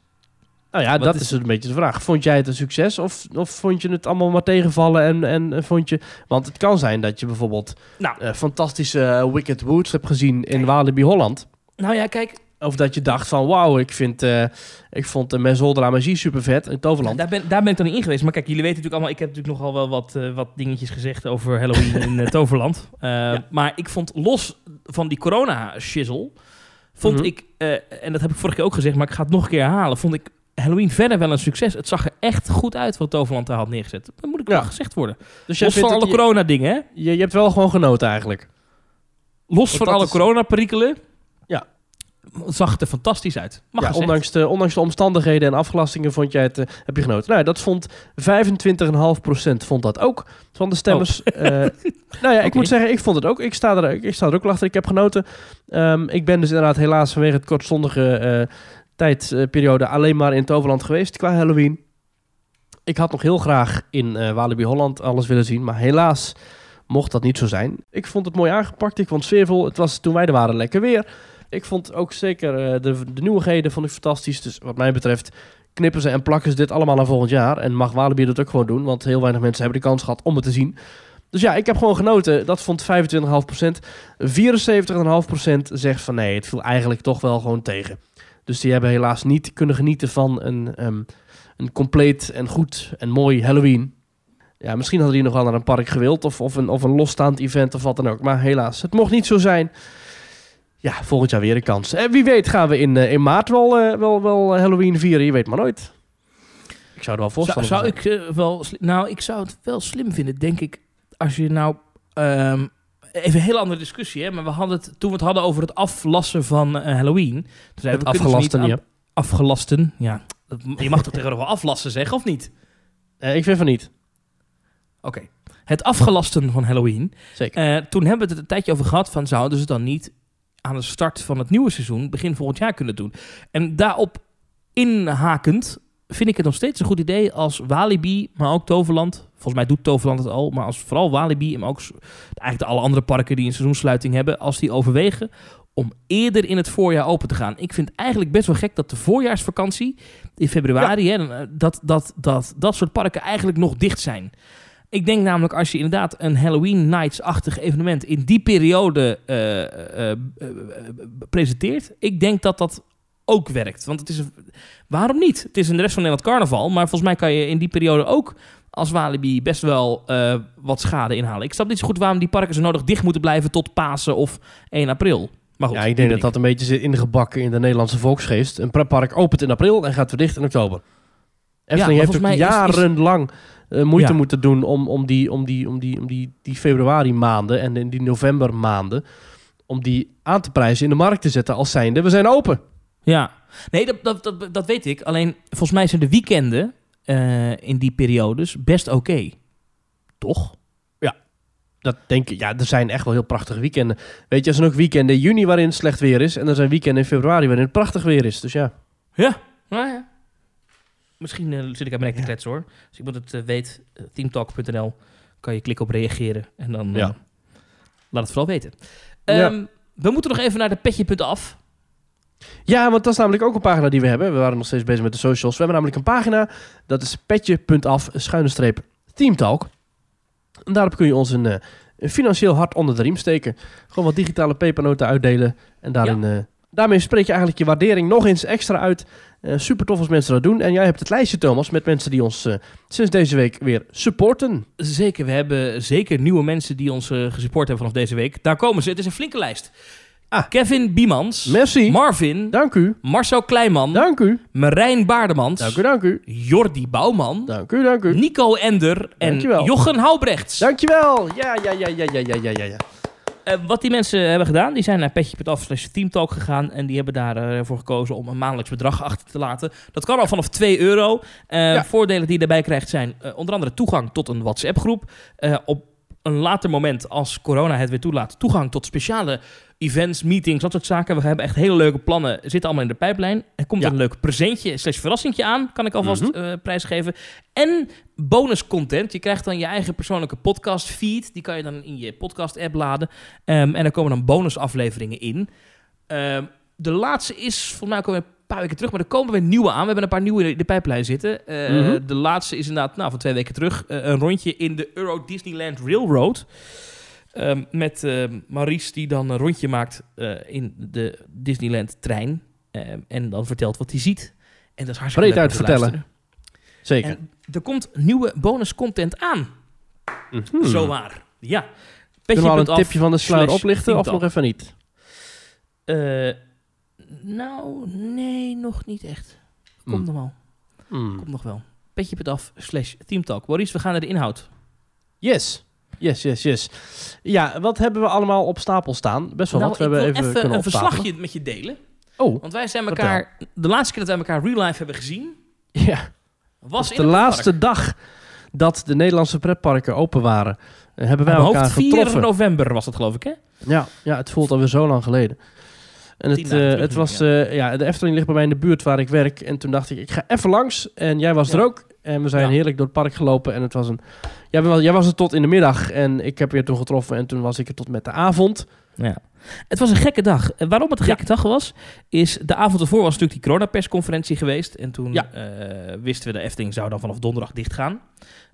Nou ja, Wat dat is- is een beetje de vraag. Vond jij het een succes of, of vond je het allemaal maar tegenvallen en, en eh, vond je... Want het kan zijn dat je bijvoorbeeld Nou. eh, fantastische eh, Wicked Woods hebt gezien in Walibi Holland. Nou ja, kijk, Of dat je dacht van, wauw, ik, vind, eh, ik vond de Maison de la Magie super vet in Toverland. daar ben, daar ben ik dan niet in geweest. Maar kijk, jullie weten natuurlijk allemaal... Ik heb natuurlijk nogal wel wat, eh, wat dingetjes gezegd over Halloween in eh, [laughs] Toverland. Eh, Maar ik vond, los van die corona-shizzle... Vond Mhm. ik, eh, en dat heb ik vorige keer ook gezegd... maar ik ga het nog een keer herhalen... vond ik Halloween verder wel een succes. Het zag er echt goed uit wat Toverland daar had neergezet. Dat moet ik Ja. wel gezegd worden. dus Los van alle corona-dingen, hè? je, je hebt wel gewoon genoten eigenlijk. Los van dat alle is- corona-perikelen... Zag het er fantastisch uit. Mag Ja, gezegd. ondanks, de, ondanks de omstandigheden en afgelastingen vond jij het, eh, heb je genoten. Nou, dat vond 25,5% vond dat ook van de stemmers. Eh, nou ja, ik moet zeggen, ik vond het ook. Ik sta er, ik sta er ook wel achter. Ik heb genoten. Ehm, ik ben dus inderdaad helaas vanwege het kortstondige eh tijdperiode alleen maar in Toverland geweest qua Halloween. Ik had nog heel graag in Walibi Holland alles willen zien, maar helaas mocht dat niet zo zijn. Ik vond het mooi aangepakt. Ik vond het sfeervol. Het was toen wij er waren lekker weer. Ik vond ook zeker eh, de, de nieuwigheden vond ik fantastisch. Dus wat mij betreft knippen ze en plakken ze dit allemaal naar volgend jaar. En mag Walibi dat ook gewoon doen, want heel weinig mensen hebben de kans gehad om het te zien. Dus ja, ik heb gewoon genoten. Dat vond 25,5%. 74,5% zegt van nee, het viel eigenlijk toch wel gewoon tegen. Dus die hebben helaas niet kunnen genieten van een, ehm, een compleet en goed en mooi Halloween. Ja, misschien hadden die nog wel naar een park gewild of, of, een, of een losstaand event of wat dan ook. Maar helaas, het mocht niet zo zijn. Ja, volgend jaar weer een kans. En wie weet gaan we in, eh, in maart wel, eh, wel, wel Halloween vieren. Je weet maar nooit. Ik zou er wel Zou, voorstander zou ik eh, wel... Nou, ik zou het wel slim vinden, denk ik. Als je nou... ehm, even een hele andere discussie, hè. Maar we hadden het, toen we het hadden over het aflassen van eh, Halloween... Toen zeiden Het we, afgelasten, niet ja. Afgelasten, ja. Je mag toch tegenwoordig wel aflassen zeggen, of niet? Eh, ik vind van niet. Oké. Het afgelasten van Halloween. Zeker. Eh, toen hebben we het een tijdje over gehad van... zouden ze het dan niet aan de start van het nieuwe seizoen... begin volgend jaar kunnen doen? En daarop inhakend vind ik het nog steeds een goed idee... als Walibi, maar ook Toverland... volgens mij doet Toverland het al... maar als vooral Walibi... en ook eigenlijk de alle andere parken die een seizoenssluiting hebben... als die overwegen om eerder in het voorjaar open te gaan. Ik vind eigenlijk best wel gek dat de voorjaarsvakantie... in februari, hè, eh, dat, dat, dat dat soort parken eigenlijk nog dicht zijn... Ik denk namelijk als je inderdaad een Halloween Nights-achtig evenement in die periode eh, eh, eh, presenteert, ik denk dat dat ook werkt. Want het is een, waarom niet? Het is in de rest van Nederland carnaval, maar volgens mij kan je in die periode ook als Walibi best wel wat schade inhalen. Ik snap niet zo goed waarom die parken zo nodig dicht moeten blijven tot Pasen of 1 april. Maar goed, Ja, ik denk dat dat een beetje zit ingebakken in de Nederlandse volksgeest. Een pretpark opent in april en gaat weer dicht in oktober. Efteling heeft ook is- eh, moeite Ja. moeten doen om, om, die, om, die, om, die, om die, die februari maanden en in die november maanden... om die aan te prijzen in de markt te zetten als zijnde. We zijn open. Ja, nee, dat, dat, dat, dat weet ik. Alleen, volgens mij zijn de weekenden eh, in die periodes best oké. Toch? Dat denk ik, ja, er zijn echt wel heel prachtige weekenden. Weet je, er zijn ook weekenden in juni waarin het slecht weer is. En er zijn weekenden in februari waarin het prachtig weer is. Dus ja, Ja. Nou ja. Misschien eh, zit ik aan mijn nek te kletsen hoor. Als iemand het eh, weet, uh, teamtalk.nl kan je klikken op reageren. En dan Ja. eh, laat het vooral weten. Ja. Ehm, We moeten nog even naar de petje.af. Ja, want dat is namelijk ook een pagina die we hebben. We waren nog steeds bezig met de socials. We hebben namelijk een pagina. Dat is petje.af, schuine streep, teamtalk. En daarop kun je ons een, eh, een financieel hart onder de riem steken. Gewoon wat digitale pepernoten uitdelen. En daarin, eh, daarmee spreek je eigenlijk je waardering nog eens extra uit. Eh, super tof als mensen dat doen. En jij hebt het lijstje, Thomas, met mensen die ons eh, sinds deze week weer supporten. Zeker, we hebben zeker nieuwe mensen die ons eh, gesupport hebben vanaf deze week. Daar komen ze. Het is een flinke lijst. Ah. Kevin Biemans. Merci. Marvin. dank u. Marcel Kleiman. Dank u. Marijn Baardemans. Dank u, dank u. Jordi Bouwman. Dank u, dank u. Nico Ender. En Dankjewel. Jochen Houbrechts. Dankjewel. Ja, ja, ja, ja, ja, ja, ja, ja, Eh, wat die mensen hebben gedaan, die zijn naar petje.af slash teamtalk gegaan. En die hebben daarvoor gekozen om een maandelijks bedrag achter te laten. Dat kan al vanaf 2 euro. Eh, Ja. Voordelen die je daarbij krijgt zijn eh, onder andere toegang tot een WhatsApp groep. Eh, op een later moment, als corona het weer toelaat, toegang tot speciale events, meetings, dat soort zaken. We hebben echt hele leuke plannen, zitten allemaal in de pijplijn. Er komt Ja. een leuk presentje slash verrassingje aan, kan ik alvast Mhm. eh, prijsgeven. En bonus content. Je krijgt dan je eigen persoonlijke podcast feed. Die kan je dan in je podcast app laden. Ehm, en er komen dan bonusafleveringen in. Ehm, de laatste is volgens mij ook alweer een paar weken terug, maar er komen weer nieuwe aan. We hebben een paar nieuwe in de pijplijn zitten. Eh, Mhm. De laatste is inderdaad nou, van twee weken terug eh, een rondje in de Euro Disneyland Railroad. Ehm, met ehm Maurice die dan een rondje maakt eh, in de Disneyland trein. Ehm, en dan vertelt wat hij ziet. En dat is hartstikke Breed leuk om te uit vertellen. luisteren. Zeker. En er komt nieuwe bonus content aan. Mhm. Zo waar. Ja. Kunnen we al een tipje van de sluier oplichten of nog even niet? Eh, nou, nee, nog niet echt. Komt Hmm. nog wel. Hmm. Komt nog wel. Petje.af slash teamtalk. Maurice, we gaan naar de inhoud. Yes. Yes, yes, yes. Ja, wat hebben we allemaal op stapel staan? Best wel nou, wat. We ik hebben even, een opstapelen. verslagje met je delen. Oh, Want wij zijn Vertel. elkaar... De laatste keer dat wij elkaar real life hebben gezien... [laughs] ja. was in de laatste dag dat de Nederlandse pretparken open waren, eh, hebben wij elkaar hoofd 4 getroffen. november was dat geloof ik, hè? Ja, ja, het voelt alweer zo lang geleden. En het, eh, het was, eh, ja, de Efteling ligt bij mij in de buurt waar ik werk. En toen dacht ik, ik ga even langs. En jij was Ja. er ook. En we zijn Ja. heerlijk door het park gelopen. En het was een... Jij, was, jij was er tot in de middag. En ik heb je toen getroffen. En toen was ik er tot met de avond. Ja. Het was een gekke dag. En waarom het een Ja. gekke dag was, is de avond ervoor was natuurlijk die coronapersconferentie geweest. En toen Ja. eh, wisten we de Efteling zou dan vanaf donderdag dichtgaan.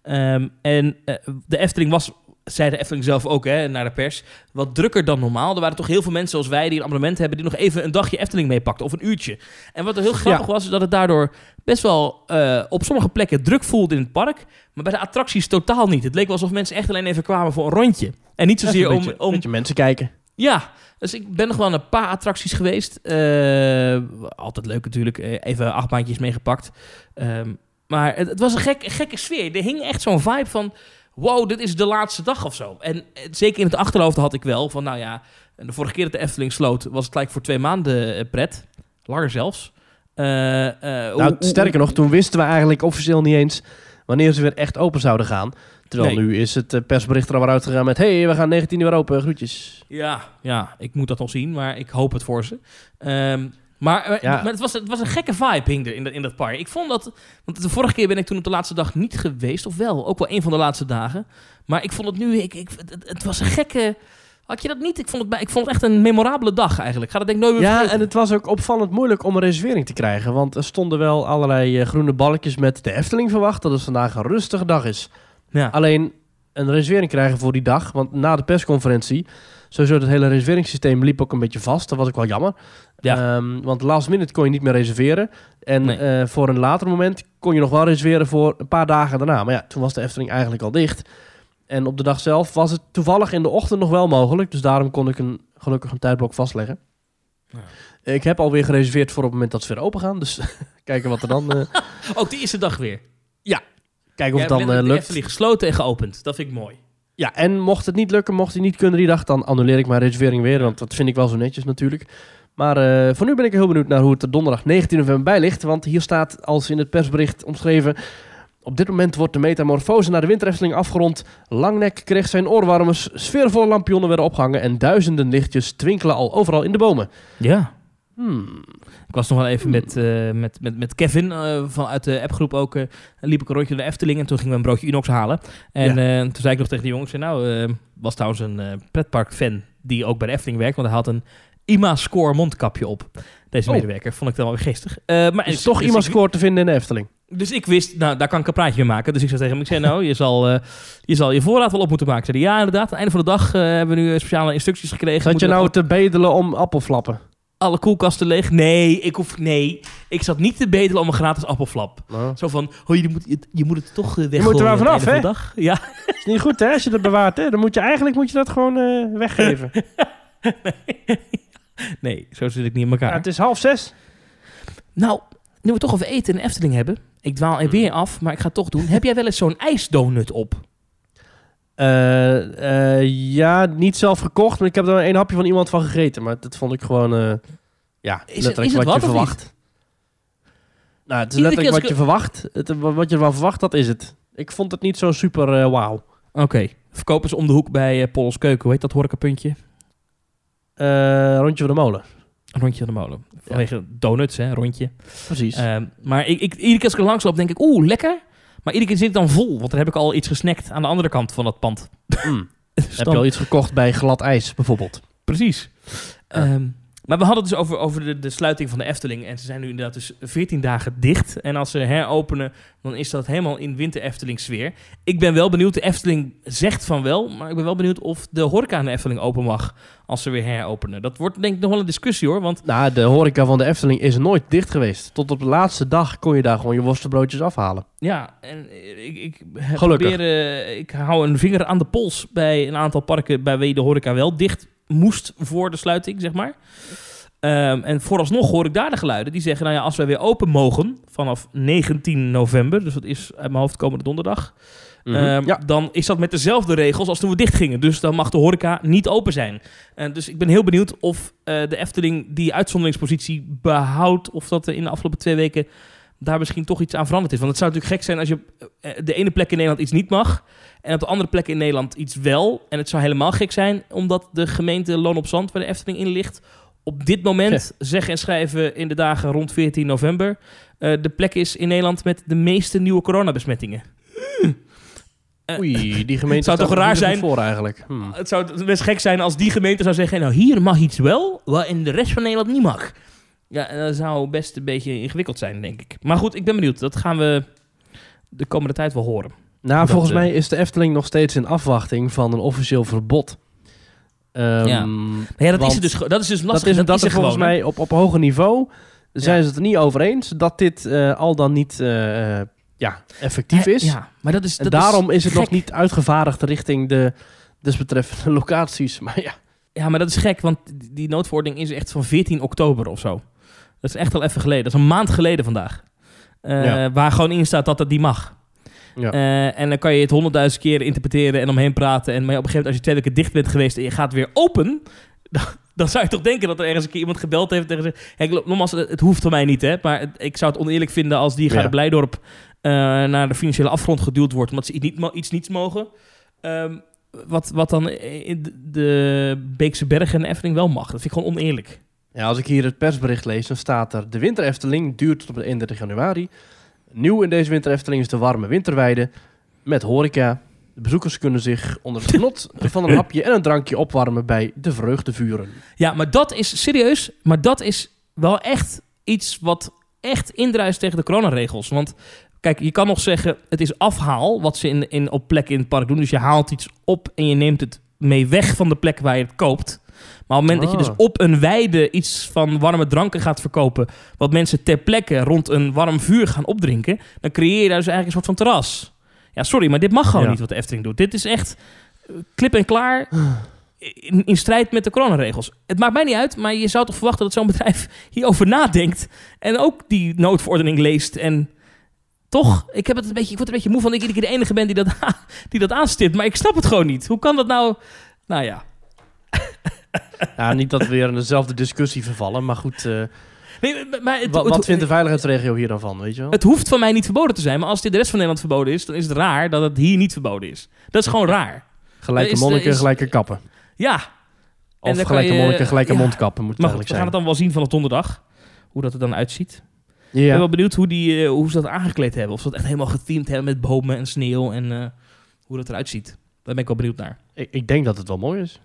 Ehm, en eh, de Efteling was, zei de Efteling zelf ook hè, naar de pers, wat drukker dan normaal. Er waren toch heel veel mensen zoals wij die een abonnement hebben, die nog even een dagje Efteling meepakten of een uurtje. En wat er heel grappig was, is dat het daardoor best wel eh, op sommige plekken druk voelde in het park. Maar bij de attracties totaal niet. Het leek wel alsof mensen echt alleen even kwamen voor een rondje. En niet zozeer een om, beetje, om mensen kijken. ja, dus ik ben nog wel naar een paar attracties geweest. Eh, altijd leuk natuurlijk. Eh, even acht maandjes meegepakt. Ehm, maar het, het was een gek, gekke sfeer. Er hing echt zo'n vibe van... Wow, dit is de laatste dag of zo. En eh, zeker in het achterhoofd had ik wel van... Nou ja, de vorige keer dat de Efteling sloot... was het gelijk voor twee maanden eh, pret. Langer zelfs. Eh, Nou, sterker nog, toen wisten we eigenlijk officieel niet eens wanneer ze weer echt open zouden gaan. Terwijl Nee. nu is het persbericht er al uitgegaan met... hey, we gaan 19 weer open, groetjes. Ja, ja, ik moet dat nog zien, maar ik hoop het voor ze. Ehm, maar eh, Ja. maar het, was, het was een gekke vibe hing er in, dat- in dat park. Ik vond dat... Want de vorige keer ben ik toen op de laatste dag niet geweest. Of wel, ook wel een van de laatste dagen. Maar ik vond het nu... Ik, ik, het, het was een gekke... Had je dat niet? Ik vond het, ik vond het echt een memorabele dag eigenlijk. Ik ga dat denk ik nooit meer Ja, vergeten. en het was ook opvallend moeilijk om een reservering te krijgen. Want er stonden wel allerlei eh, groene balkjes met de Efteling verwacht dat het vandaag een rustige dag is. Ja. Alleen een reservering krijgen voor die dag. Want na de persconferentie, sowieso het hele reserveringssysteem liep ook een beetje vast. Dat was ook wel jammer. Ja. Ehm, want last minute kon je niet meer reserveren. En Nee. eh, voor een later moment kon je nog wel reserveren voor een paar dagen daarna. Maar ja, toen was de Efteling eigenlijk al dicht. En op de dag zelf was het toevallig in de ochtend nog wel mogelijk. Dus daarom kon ik een, gelukkig een tijdblok vastleggen. Ja. Ik heb alweer gereserveerd voor op het moment dat ze weer open gaan. Dus [laughs] kijken wat er dan, eh, [laughs] Ook die eerste dag weer. kijken of Jij het dan de lukt. Efteling gesloten en geopend. Dat vind ik mooi. Ja, en mocht het niet lukken, mocht hij niet kunnen die dag, dan annuleer ik mijn reservering weer. Want dat vind ik wel zo netjes natuurlijk. Maar eh, voor nu ben ik heel benieuwd naar hoe het er donderdag 19 november bij ligt. Want hier staat als in het persbericht omschreven... Op dit moment wordt de metamorfose naar de winterefteling afgerond. Langnek kreeg zijn oorwarmers, sfeervolle lampionnen werden opgehangen... en duizenden lichtjes twinkelen al overal in de bomen. Ja. Hmm. Ik was nog wel even met, eh, met, met, met Kevin eh, vanuit de appgroep ook. liep ik een rondje naar de Efteling en toen gingen we een broodje Unox halen. En toen zei ik nog tegen de jongens, nou, was trouwens een pretpark-fan die ook bij de Efteling werkt, want hij had een IMA-score mondkapje op. Deze Oh. medewerker vond ik dan wel weer geestig. Eh, maar Is toch dus iemand ik- score te vinden in de Efteling? Dus ik wist, nou, daar kan ik een praatje mee maken. Dus ik zei tegen hem, ik zei, nou, je zal, eh, je zal je voorraad wel op moeten maken. Zei ja, inderdaad. Aan het einde van de dag eh, hebben we nu speciale instructies gekregen. Zat je nou te bedelen om appelflappen? alle koelkasten leeg? Nee, ik hoef, nee. Ik zat niet te bedelen om een gratis appelflap. Nou, Zo van, oh, je, moet, je, je moet het toch eh, weggooien. moet er wel vanaf, van dag. Ja, [laughs] is niet goed hè, als je dat bewaart hè. Dan moet je eigenlijk moet je dat gewoon weggeven. nee, [laughs] zo zit ik niet in elkaar. Ja, het is half zes. Nou, nu we het toch over eten in de Efteling hebben. Ik dwaal er weer af, maar ik ga het toch doen. Heb jij wel eens zo'n ijsdonut op? Eh, eh, ja, niet zelf gekocht, maar ik heb er één hapje van iemand van gegeten. Maar dat vond ik gewoon, eh, ja, Is het- letterlijk is het wat, wat je verwacht. Nou, het is Iedere letterlijk keer wat je verwacht. Het, wat je ervan verwacht, dat is het. Ik vond het niet zo super eh, wauw. Oké. Verkopen ze om de hoek bij uh, Pols Keuken. Hoe heet dat horecapuntje? Eh, rondje van de molen. Een rondje aan de molen. Vanwege donuts, hè, rondje. Precies. Ehm, maar ik, ik, iedere keer als ik er langs loop, denk ik, oeh, lekker. Maar iedere keer zit ik dan vol, want dan heb ik al iets gesnackt aan de andere kant van dat pand. Mm. Dus [laughs] Heb je al iets gekocht bij glad ijs, bijvoorbeeld? Precies. Ja. Maar we hadden het dus over, over de, de sluiting van de Efteling. En ze zijn nu inderdaad dus 14 dagen dicht. En als ze heropenen, dan is dat helemaal in winter Efteling sfeer. Ik ben wel benieuwd, de Efteling zegt van wel. Maar ik ben wel benieuwd of de horeca in de Efteling open mag als ze weer heropenen. Dat wordt denk ik nog wel een discussie hoor. Want Nou, de horeca van de Efteling is nooit dicht geweest. Tot op de laatste dag kon je daar gewoon je worstenbroodjes afhalen. ja, en ik, ik proberen, ik hou een vinger aan de pols bij een aantal parken bij wie de horeca wel dicht moest voor de sluiting, zeg maar. Ehm, en vooralsnog hoor ik daar de geluiden die zeggen, nou ja, als wij weer open mogen vanaf 19 november, dus dat is uit mijn hoofd komende donderdag, Mhm. Ehm, ja, Dan is dat met dezelfde regels als toen we dicht gingen. Dus dan mag de horeca niet open zijn. En dus ik ben heel benieuwd of eh, de Efteling die uitzonderingspositie behoudt. Of dat er in de afgelopen twee weken daar misschien toch iets aan veranderd is. Want het zou natuurlijk gek zijn als je op eh, de ene plek in Nederland iets niet mag. En op de andere plek in Nederland iets wel. En het zou helemaal gek zijn omdat de gemeente Loon op Zand, waar de Efteling in ligt, op dit moment zeggen en schrijven in de dagen rond 14 november. eh, de plek is in Nederland met de meeste nieuwe coronabesmettingen. Eh, oei, die gemeente zou toch raar zijn? voor eigenlijk. Hmm. Het zou best gek zijn als die gemeente zou zeggen... nou, hier mag iets wel, waar in de rest van Nederland niet mag. Ja, en dat zou best een beetje ingewikkeld zijn, denk ik. Maar goed, ik ben benieuwd. Dat gaan we de komende tijd wel horen. Nou, Dat, volgens eh, mij is de Efteling nog steeds in afwachting van een officieel verbod. Ehm, Ja. Ja, dat is, dus, dat is dus Dat lastig. is, Dat, dat is er er volgens mij op, op hoger niveau zijn Ja. ze het er niet over eens dat dit eh, al dan niet eh, ja, effectief is. Ja, maar dat is... en dat daarom is, het gek. nog niet uitgevaardigd richting de desbetreffende [laughs] locaties. Maar ja, Ja, maar dat is gek, want die- die noodverordening is echt van 14 oktober of zo. Dat is echt al even geleden. Dat is een maand geleden vandaag. Eh, Ja. Waar gewoon in staat dat dat niet mag. Ja. Eh, en dan kan je het honderdduizend keer interpreteren en omheen praten. En maar op een gegeven moment, als je twee weken dicht bent geweest en je gaat weer open... [laughs] Dan, dan zou je toch denken dat er ergens een keer iemand gebeld heeft tegen ze. Hey, nogmaals, het het hoeft van mij niet, hè. Maar het- ik zou het oneerlijk vinden als die Ja. Blijdorp... eh, naar de financiële afgrond geduwd wordt... omdat ze iets, niet, iets niets mogen. Ehm, wat, wat dan in de- de Beekse Bergen en Efteling wel mag. Dat vind ik gewoon oneerlijk. Ja, als ik hier het persbericht lees, dan staat er... De winter Efteling duurt tot op de 31 januari. Nieuw in deze winter Efteling is de warme winterweide met horeca. De bezoekers kunnen zich onder het genot [laughs] van een hapje en een drankje opwarmen bij de vreugdevuren. Ja, maar dat is serieus. Maar dat is wel echt iets wat echt indruist tegen de coronaregels. Want kijk, je kan nog zeggen, het is afhaal wat ze in, in, op plekken in het park doen. Dus je haalt iets op en je neemt het mee weg van de plek waar je het koopt. Maar op het moment dat je Ah. dus op een weide iets van warme dranken gaat verkopen, wat mensen ter plekke rond een warm vuur gaan opdrinken, dan creëer je daar dus eigenlijk een soort van terras. Ja, sorry, maar dit mag gewoon Ja. niet wat de Efteling doet. Dit is echt eh, klip en klaar in, in strijd met de coronaregels. Het maakt mij niet uit, maar je zou toch verwachten dat zo'n bedrijf [laughs] hierover nadenkt en ook die noodverordening leest en toch, ik, heb het een beetje, ik word een beetje moe van dat ik iedere keer de enige ben die dat, [laughs] die dat aanstipt, maar ik snap het gewoon niet. Hoe kan dat nou? Nou ja. [laughs] [laughs] Ja, niet dat we weer in dezelfde discussie vervallen, maar goed... eh, Nee, maar het, wat, vindt de veiligheidsregio hier dan van, weet je wel? Het hoeft van mij niet verboden te zijn, maar als dit de rest van Nederland verboden is, dan is het raar dat het hier niet verboden is. Dat is gewoon raar. Gelijke is- monniken, is- gelijke kappen. Ja. Of gelijke je- monniken, gelijke ja. mondkappen moet het Maar goed, we gaan het zijn. dan wel zien vanaf donderdag. Hoe dat er dan uitziet. Ik ben wel benieuwd hoe, die, eh, hoe ze dat aangekleed hebben. Of ze dat echt helemaal gethemed hebben met bomen en sneeuw. En eh, hoe dat eruit ziet. Daar ben ik wel benieuwd naar. Ik, ik denk dat het wel mooi is.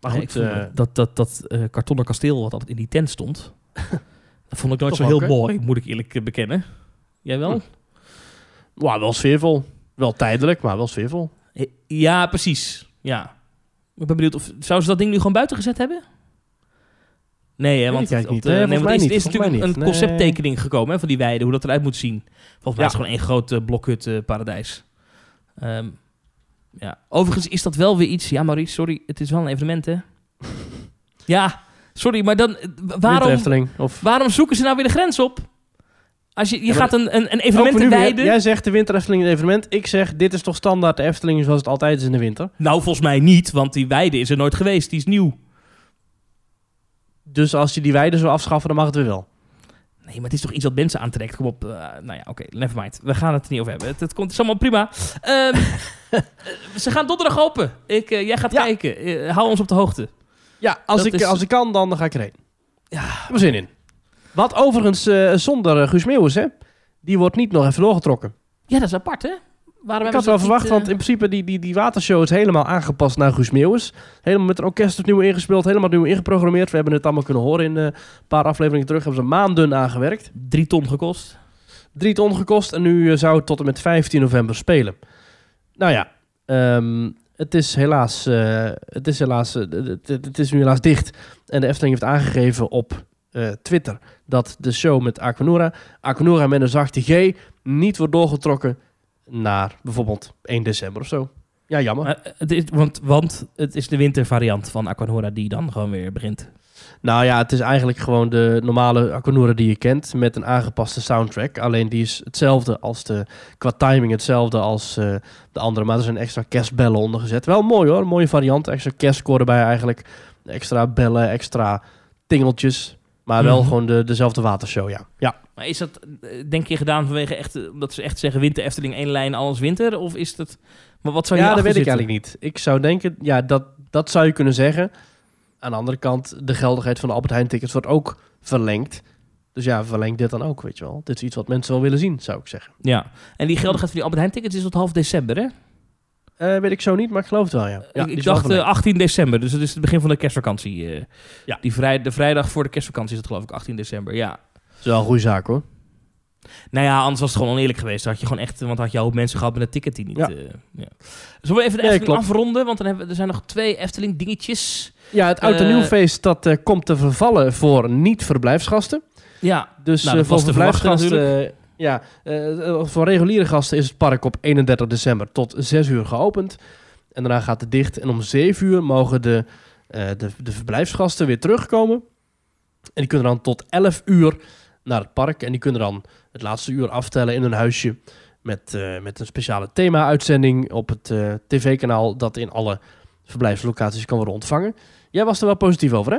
Maar goed, eh, dat, dat, dat eh, kartonnen kasteel wat altijd in die tent stond. dat vond ik nooit zo heel mooi, moet ik eerlijk eh, bekennen. Jij wel? Hm. wel sfeervol. Wel tijdelijk, maar wel sfeervol. Ja, precies. Ja. Ik ben benieuwd of... Zouden ze dat ding nu gewoon buiten gezet hebben? Nee, hè, want, het- op de- nee, want is, niet. is natuurlijk een. Nee. concepttekening gekomen hè, van die weide, hoe dat eruit moet zien. Volgens mij Ja. is het gewoon één groot eh, blokhut paradijs. Ehm, ja. Overigens is dat wel weer iets... Ja, Maurice, sorry, het is wel een evenement, hè? [laughs] ja, sorry, maar dan... eh, Waarom, Of... waarom zoeken ze nou weer de grens op? Als je, je Ja, gaat een, een, een evenement wijden... Jij zegt de winterefteling een evenement. Ik zeg, dit is toch standaard de Efteling zoals het altijd is in de winter. Nou, volgens mij niet, want die weide is er nooit geweest. Die is nieuw. Dus als je die weide zou afschaffen, dan mag het weer wel. Nee, maar het is toch iets wat mensen aantrekt. Kom op. eh, nou ja, oké, nevermind. We gaan het er niet over hebben. Het, het, komt, het is allemaal prima. Ehm, eh, [laughs] ze gaan donderdag open. Ik, eh, jij gaat Ja. kijken. Eh, hou ons op de hoogte. Ja, als, Dat ik, is- als ik kan, dan ga ik erheen. Ja. Ik heb er zin in. Wat overigens zonder Guus Meeuwis, hè? Die wordt niet nog even doorgetrokken. Ja, dat is apart, hè? Waarom Ik hebben had wel verwacht, niet, eh, want in principe die, die, die watershow is helemaal aangepast naar Guus Meeuwis. Helemaal met een orkest opnieuw ingespeeld, helemaal opnieuw ingeprogrammeerd. We hebben het allemaal kunnen horen in eh, een paar afleveringen terug. Hebben ze maanden aangewerkt. Drie ton gekost. Drie ton gekost en nu eh, zou het tot en met 15 november spelen. Nou ja, ehm, het is helaas, eh, het, is helaas het, is nu helaas dicht. En de Efteling heeft aangegeven op eh, Twitter dat de show met Aquanura, Aquanura met een zachte G, niet wordt doorgetrokken naar bijvoorbeeld 1 december of zo. Ja, jammer. Maar, eh, het is, want, want het is de wintervariant van Aquanora die dan gewoon weer begint. Nou ja, het is eigenlijk gewoon de normale Aquanura die je kent met een aangepaste soundtrack. Alleen die is hetzelfde als de, qua timing hetzelfde als eh, de andere. Maar er zijn extra kerstbellen onder gezet. Wel mooi hoor, mooie variant. Extra kerstkoor erbij eigenlijk. Extra bellen, extra tingeltjes. Maar wel Mhm. gewoon de, dezelfde watershow, ja. Ja, Maar is dat, eh, denk je, gedaan vanwege echt, eh, omdat ze echt zeggen winter Efteling één lijn, alles winter? Of is dat... Maar wat zou je ja dat weet ik eigenlijk eigenlijk niet. Ik zou denken, ja, dat, dat zou je kunnen zeggen. Aan de andere kant, de geldigheid van de Albert Heijn tickets wordt ook verlengd. Dus ja, verleng dit dan ook, weet je wel. Dit is iets wat mensen wel willen zien, zou ik zeggen. Ja, en die geldigheid van die Albert Heijn tickets is tot half december, hè? Eh, weet ik zo niet, maar ik geloof het wel, ja. ja ik dacht eh, verlengd. 18 december, dus het is het begin van de kerstvakantie. eh. Ja. Die vrij, de vrijdag voor de kerstvakantie is het geloof ik 18 december, ja. Dat is wel een goede zaak, hoor. Nou ja, anders was het gewoon oneerlijk geweest. Dan had je gewoon echt, want had je hoop mensen gehad met een ticket die niet... Ja. eh, ja. Zullen we even de Efteling afronden? Want dan hebben we, er zijn nog twee Efteling dingetjes. Ja, het oud en Eh, nieuwfeest dat eh, komt te vervallen voor niet-verblijfsgasten. Ja, Dus Nou, eh, voor verblijfsgasten... eh, ja, eh, voor reguliere gasten is het park op 31 december tot 6 uur geopend. En daarna gaat het dicht. En om 7 uur mogen de, eh, de, de verblijfsgasten weer terugkomen. En die kunnen dan tot 11 uur naar het park. En die kunnen dan het laatste uur aftellen in hun huisje. Met, eh, met een speciale thema-uitzending op het eh, tv-kanaal... dat in alle verblijfslocaties kan worden ontvangen. Jij was er wel positief over, hè?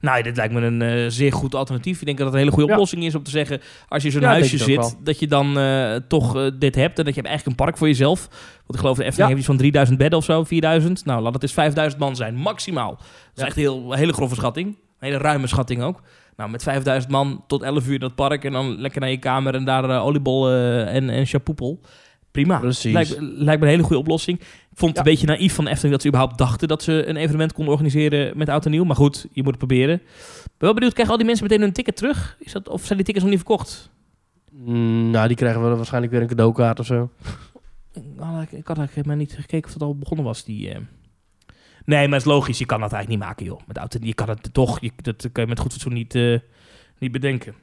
Nou, dit lijkt me een eh, zeer goed alternatief. Ik denk dat het een hele goede oplossing is om te zeggen... als je in zo'n huisje zit, dat je dan eh, toch eh, dit hebt... en dat je hebt eigenlijk een park voor jezelf. Want ik geloof de Efteling heeft iets van 3000 bedden of zo, 4000. Nou, laat het eens 5000 man zijn, maximaal. Dat is echt heel, een hele grove schatting. Een hele ruime schatting ook. Nou, met 5000 man tot 11 uur in dat park... en dan lekker naar je kamer en daar eh, oliebol eh, en, en chapoepel. Prima. Precies. Lijkt, lijkt me een hele goede oplossing. Vond het Ja. een beetje naïef van de Efteling dat ze überhaupt dachten dat ze een evenement konden organiseren met oud en nieuw. Maar goed, je moet het proberen. Ik ben wel benieuwd, krijgen al die mensen meteen een ticket terug? Is dat, of zijn die tickets nog niet verkocht? Mm, nou, die krijgen we waarschijnlijk weer een cadeaukaart of zo. Nou, ik, ik had eigenlijk maar niet gekeken of het al begonnen was. Die, eh. Nee, maar het is logisch. Je kan dat eigenlijk niet maken, joh. Met oud en je kan het toch. Je, dat kan je met goed fatsoen niet, eh, niet bedenken.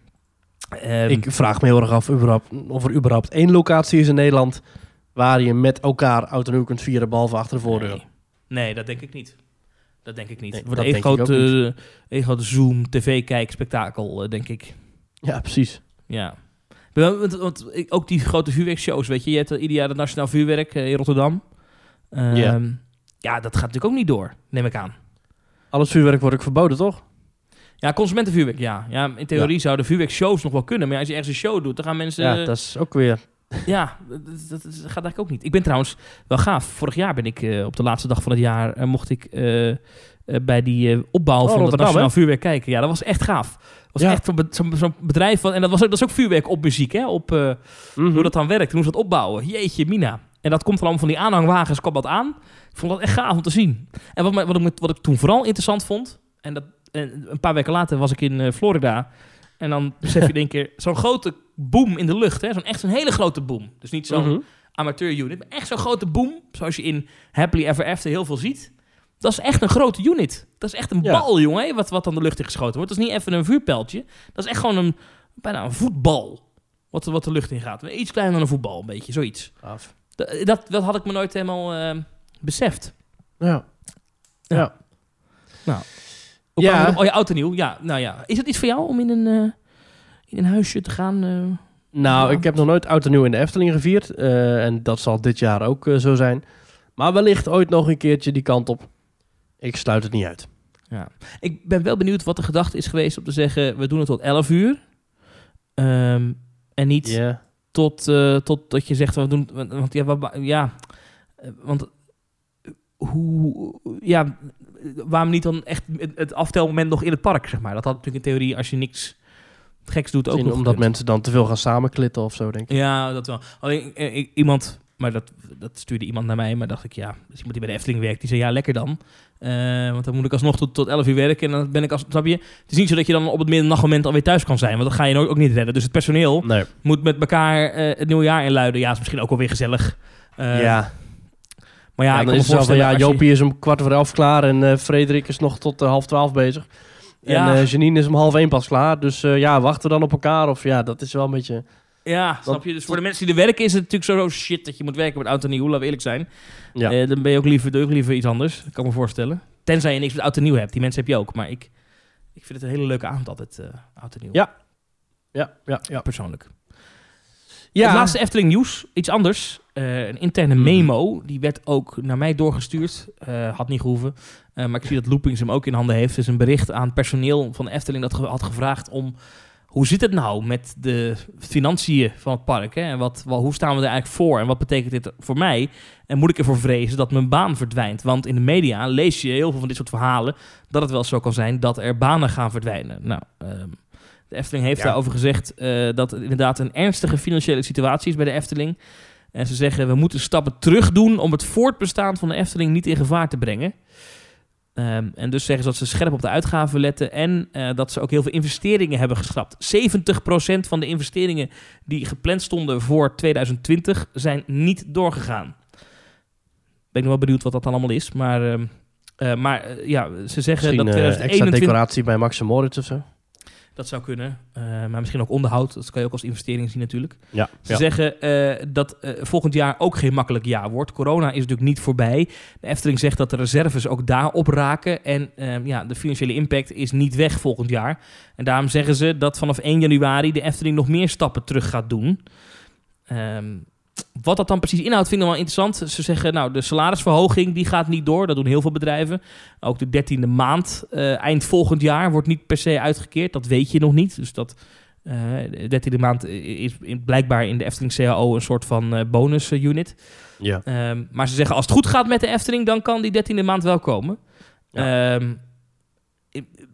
Ehm, Ik vraag me heel erg af überhaupt, of er überhaupt één locatie is in Nederland waar je met elkaar nieuw kunt vieren, behalve achter de voordeur. Nee. Nee, dat denk ik niet. Dat denk ik niet. Nee, dat een grote, een grote Zoom, tv-kijk-spektakel, eh, denk ik. Ja, precies. Ja. Want, ook die grote vuurwerkshows, weet je. Je hebt eh, ieder jaar het Nationaal Vuurwerk eh, in Rotterdam. Ehm, Ja. Ja, dat gaat natuurlijk ook niet door, neem ik aan. Alles vuurwerk wordt ook verboden, toch? Ja, consumentenvuurwerk, ja. ja in theorie zouden vuurwerkshows nog wel kunnen. Maar als je ergens een show doet, dan gaan mensen... Ja, dat is ook weer ja, dat, dat, dat gaat eigenlijk ook niet. Ik ben trouwens wel gaaf. Vorig jaar ben ik eh, op de laatste dag van het jaar... eh, mocht ik eh, bij die opbouw van het Rotterdam, Nationaal hè? Vuurwerk kijken. Ja, dat was echt gaaf. Dat was Ja. echt zo'n be- zo'n zo'n bedrijf van... En dat, was ook, dat is ook vuurwerk op muziek, hè? Op, Mhm. hoe dat dan werkt. Hoe ze dat opbouwen. Jeetje, Mina. En dat komt allemaal van die aanhangwagens, kwam dat aan. Ik vond dat echt gaaf om te zien. En wat, wat, ik, wat ik toen vooral interessant vond... En dat, en een paar weken later was ik in Florida... En dan besef je in één keer zo'n grote boom in de lucht. Hè? Zo'n echt een hele grote boom. Dus niet zo'n Mhm. amateur unit. Maar echt zo'n grote boom. Zoals je in Happily Ever After heel veel ziet. Dat is echt een grote unit. Dat is echt een Ja. bal, jongen. hè, Wat, wat dan de lucht in geschoten wordt. Dat is niet even een vuurpijltje. Dat is echt gewoon een, bijna een voetbal. Wat, wat de lucht in gaat. Iets kleiner dan een voetbal, een beetje. Zoiets. Gaaf. Dat, dat, dat had ik me nooit helemaal eh, beseft. Ja. Ja. Ja. Hoe Ja. op- Oh, je auto nieuw. Ja, nou ja. Is het iets voor jou om in een, eh, in een huisje te gaan? eh? Nou, Ja. ik heb nog nooit oud en nieuw in de Efteling gevierd. eh, en dat zal dit jaar ook zo zijn. Maar wellicht ooit nog een keertje die kant op. Ik sluit het niet uit. Ja. Ik ben wel benieuwd wat de gedachte is geweest om te zeggen... we doen het tot 11 uur. Ehm, en niet Ja. tot, tot dat je zegt... We doen, want ja, ja want hoe... Ja, waarom niet dan echt het, aftelmoment nog in het park, zeg maar? Dat had natuurlijk in theorie, als je niks geks doet, ook nog omdat mensen dan te veel gaan samenklitten of zo, denk ik. Ja, dat wel. Alleen eh, ik- iemand, maar dat, dat stuurde iemand naar mij, maar dacht ik, ja, dus iemand die bij de Efteling werkt, die zei, ja, lekker dan. Eh, want dan moet ik alsnog tot, tot 11 uur werken en dan ben ik als, snap je? Het is niet zo dat je dan op het middernachtmoment alweer thuis kan zijn, want dat ga je ook ook niet redden. Dus het personeel Nee. moet met elkaar eh, het nieuwe jaar inluiden. Ja, is misschien ook wel weer gezellig. Eh, ja. Maar ja, dan is het zo van, voorstellen ja, je- Jopie is om kwart voor elf klaar en eh, Frederik is nog tot eh, half twaalf bezig. Ja. En eh, Janine is om half één pas klaar. Dus ja, wachten we dan op elkaar? Of ja, dat is wel een beetje... Ja, snap je? Dus voor de mensen die er werken is het natuurlijk zo, shit dat je moet werken met oud en nieuw, laten we eerlijk zijn. Ja. Dan ben je ook liever, doe liever iets anders, dat kan ik me voorstellen. Tenzij je niks met oud en nieuw hebt, die mensen heb je ook. Maar ik, ik vind het een hele leuke avond altijd, oud en nieuw. Ja. Ja, ja, ja. Persoonlijk. Ja, Het laatste Efteling nieuws, iets anders. Eh, een interne Mhm. memo, die werd ook naar mij doorgestuurd. Eh, had niet gehoeven. Eh, maar ik zie dat Loopings hem ook in handen heeft. Dus een bericht aan personeel van de Efteling dat ge- had gevraagd om... Hoe zit het nou met de financiën van het park? Hè? En wat, wel, hoe staan we er eigenlijk voor? En wat betekent dit voor mij? En moet ik ervoor vrezen dat mijn baan verdwijnt? Want in de media lees je heel veel van dit soort verhalen... dat het wel zo kan zijn dat er banen gaan verdwijnen. Nou, ehm, de Efteling heeft Ja. daarover gezegd dat het inderdaad een ernstige financiële situatie is bij de Efteling. En ze zeggen, we moeten stappen terug doen om het voortbestaan van de Efteling niet in gevaar te brengen. Ehm, en dus zeggen ze dat ze scherp op de uitgaven letten en eh, dat ze ook heel veel investeringen hebben geschrapt. 70% van de investeringen die gepland stonden voor 2020 zijn niet doorgegaan. Ben ik nog wel benieuwd wat dat dan allemaal is, maar, ehm, eh, maar eh, ja, ze zeggen misschien dat eh, extra 2021... decoratie bij Max Moritz of zo. Dat zou kunnen. Eh, maar misschien ook onderhoud. Dat kan je ook als investering zien natuurlijk. Ja. Ze ja. zeggen eh, dat eh, volgend jaar ook geen makkelijk jaar wordt. Corona is natuurlijk niet voorbij. De Efteling zegt dat de reserves ook daar opraken. En eh, ja, de financiële impact is niet weg volgend jaar. En daarom zeggen ze dat vanaf 1 januari de Efteling nog meer stappen terug gaat doen. Ehm, wat dat dan precies inhoudt, vind ik nog wel interessant. Ze zeggen, nou, de salarisverhoging die gaat niet door. Dat doen heel veel bedrijven. Ook de dertiende maand, eh, eind volgend jaar, wordt niet per se uitgekeerd. Dat weet je nog niet. Dus dat eh, de dertiende maand is blijkbaar in de Efteling CAO een soort van bonus eh, unit. Ja. Ehm, maar ze zeggen, als het goed gaat met de Efteling, dan kan die dertiende maand wel komen. Ehm, i-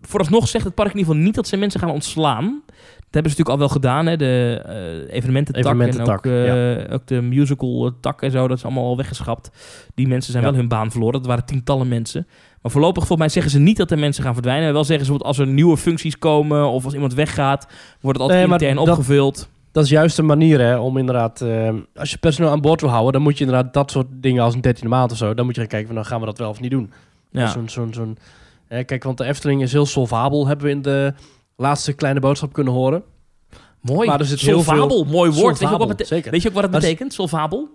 vooralsnog zegt het park in ieder geval niet dat ze mensen gaan ontslaan. Dat hebben ze natuurlijk al wel gedaan, hè? de eh evenemententak, Evenemententak, en ook, eh, ook de musical eh, tak en zo. Dat is allemaal al weggeschapt. Die mensen zijn Ja. wel hun baan verloren. Dat waren tientallen mensen. Maar voorlopig volgens mij zeggen ze niet dat er mensen gaan verdwijnen. Wel zeggen ze als er nieuwe functies komen of als iemand weggaat, wordt het altijd Nee, intern dat- opgevuld. Dat is juist een manier hè, om inderdaad... als je personeel aan boord wil houden, dan moet je inderdaad dat soort dingen als een dertiende maand of zo... dan moet je gaan kijken van, dan gaan we dat wel of niet doen. Ja. Zo'n, zo'n, zo'n, hè, kijk, want de Efteling is heel solvabel, hebben we in de laatste kleine boodschap kunnen horen. Mooi. Maar er zit heel Solvabel, mooi woord. Weet je, ook Solvabel, wat bete- zeker. weet je ook wat het betekent, solvabel?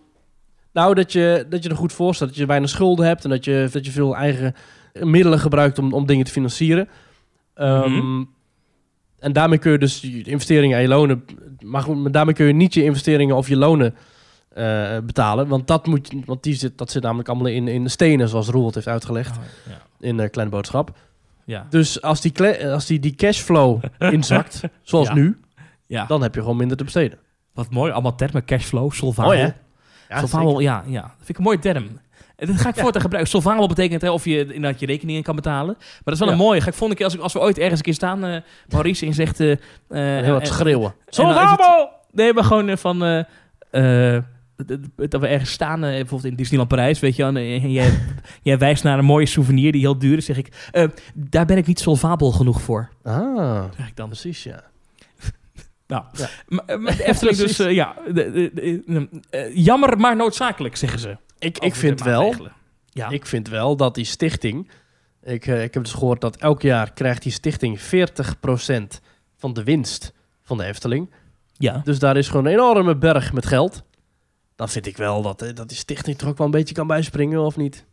Nou, dat je, dat je er goed voor staat. Dat je weinig schulden hebt en dat je, dat je veel eigen middelen gebruikt om, om dingen te financieren. Ehm, Mhm. En daarmee kun je dus je investeringen en je lonen... Maar goed, maar daarmee kun je niet je investeringen of je lonen eh, betalen. Want, dat, moet, je- want die zit, dat zit namelijk allemaal in, in de stenen, zoals Roel het heeft uitgelegd ja. in de Kleine Boodschap. Ja. Dus als die, als die, die cashflow [laughs] inzakt, zoals Ja. nu, ja. dan heb je gewoon minder te besteden. Wat mooi, allemaal termen. Cashflow, solvabel. Ja, solvabel, ja, ja. Dat vind ik een mooi term. En dat ga ik voortaan gebruiken. Solvabel betekent hè, of je inderdaad je rekeningen kan betalen. Maar dat is wel Ja. een mooie. Ga ik volgende keer, als, ik, als we ooit ergens een keer staan, eh Maurice, en zegt... eh, eh, Heel wat en- schreeuwen. Solvabel! Nee, maar gewoon eh, van... dat we ergens staan, eh, bijvoorbeeld in Disneyland Parijs, weet je en, eh, jij, [laughs] jij wijst naar een mooie souvenir die heel duur is, zeg ik, eh, daar ben ik niet solvabel genoeg voor, Ah, zeg ik dan. precies, ja. [laughs] Nou, Ja. maar, maar [laughs] de Efteling dus, ja, de- de- de- jammer maar noodzakelijk, zeggen ze. Ik, ik vind wel. Ja, ik vind wel dat die stichting... Ik, ik heb dus gehoord dat elk jaar krijgt die stichting 40% van de winst van de Efteling. ja. Dus daar is gewoon een enorme berg met geld. Dan vind ik wel dat, eh, dat die stichting toch ook wel een beetje kan bijspringen, of niet?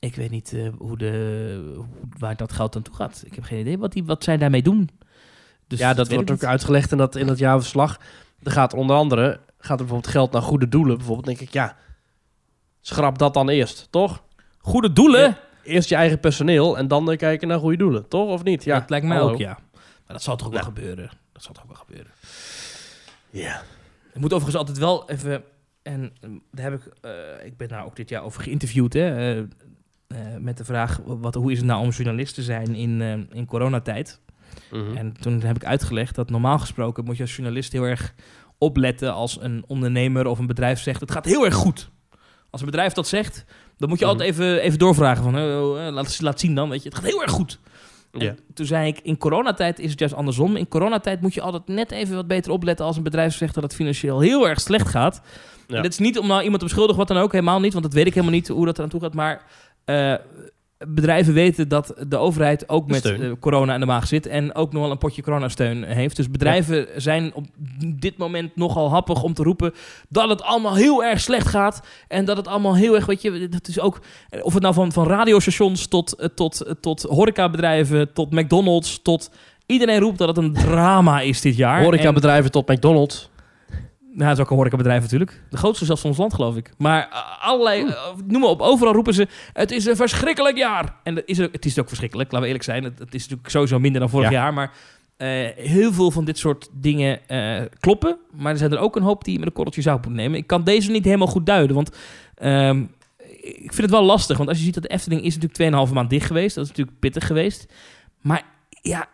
ik weet niet eh, hoe de, hoe- waar dat geld aan toe gaat. Ik heb geen idee wat, die, wat zij daarmee doen. Dus ja, dat wordt ook niet. uitgelegd in dat, in dat jaarverslag. Er gaat onder andere gaat er bijvoorbeeld geld naar goede doelen. Bijvoorbeeld denk ik, ja, schrap dat dan eerst, toch? Goede doelen? Ja. Eerst je eigen personeel en dan kijken naar goede doelen, toch? Of niet? Ja, dat lijkt mij hallo. ook, ja. Maar dat zal toch ook Nou. wel gebeuren. Dat zal toch ook wel gebeuren. Ja. Ik moet overigens altijd wel even... En eh, daar heb ik... eh, ik ben daar ook dit jaar over geïnterviewd, hè. eh, eh, met de vraag, wat, hoe is het nou om journalist te zijn in, eh, in coronatijd? Mhm. En toen heb ik uitgelegd dat normaal gesproken moet je als journalist heel erg opletten als een ondernemer of een bedrijf zegt, het gaat heel erg goed. Als een bedrijf dat zegt, dan moet je Mhm. altijd even, even doorvragen van, eh, laat, laat zien dan, weet je, het gaat heel erg goed. Ja. Toen zei ik, in coronatijd is het juist andersom. In coronatijd moet je altijd net even wat beter opletten als een bedrijf zegt dat het financieel heel erg slecht gaat. Ja. En dat is niet om nou iemand te beschuldigen, wat dan ook, helemaal niet, want dat weet ik helemaal niet hoe dat eraan toe gaat. Maar eh, bedrijven weten dat de overheid ook De met eh, corona in de maag zit en ook nog wel een potje coronasteun heeft. Dus bedrijven zijn op dit moment nogal happig om te roepen dat het allemaal heel erg slecht gaat en dat het allemaal heel erg, weet je, dat is ook, of het nou van, van radiostations tot, eh, tot, tot horecabedrijven, tot McDonald's, tot iedereen roept dat het een drama is dit jaar. En- Horecabedrijven tot McDonald's. Nou, dat is ook een horecabedrijf natuurlijk. De grootste zelfs van ons land, geloof ik. Maar eh, allerlei, eh, noem maar op, overal roepen ze... het is een verschrikkelijk jaar. En dat is ook, het is ook verschrikkelijk, laten we eerlijk zijn. Het, het is natuurlijk sowieso minder dan vorig Ja. jaar. Maar eh, heel veel van dit soort dingen kloppen. Maar er zijn er ook een hoop die je met een korreltje zout moeten nemen. Ik kan deze niet helemaal goed duiden, want... ehm, ik vind het wel lastig, want als je ziet dat de Efteling is natuurlijk 2,5 maand dicht geweest. Dat is natuurlijk pittig geweest. Maar ja,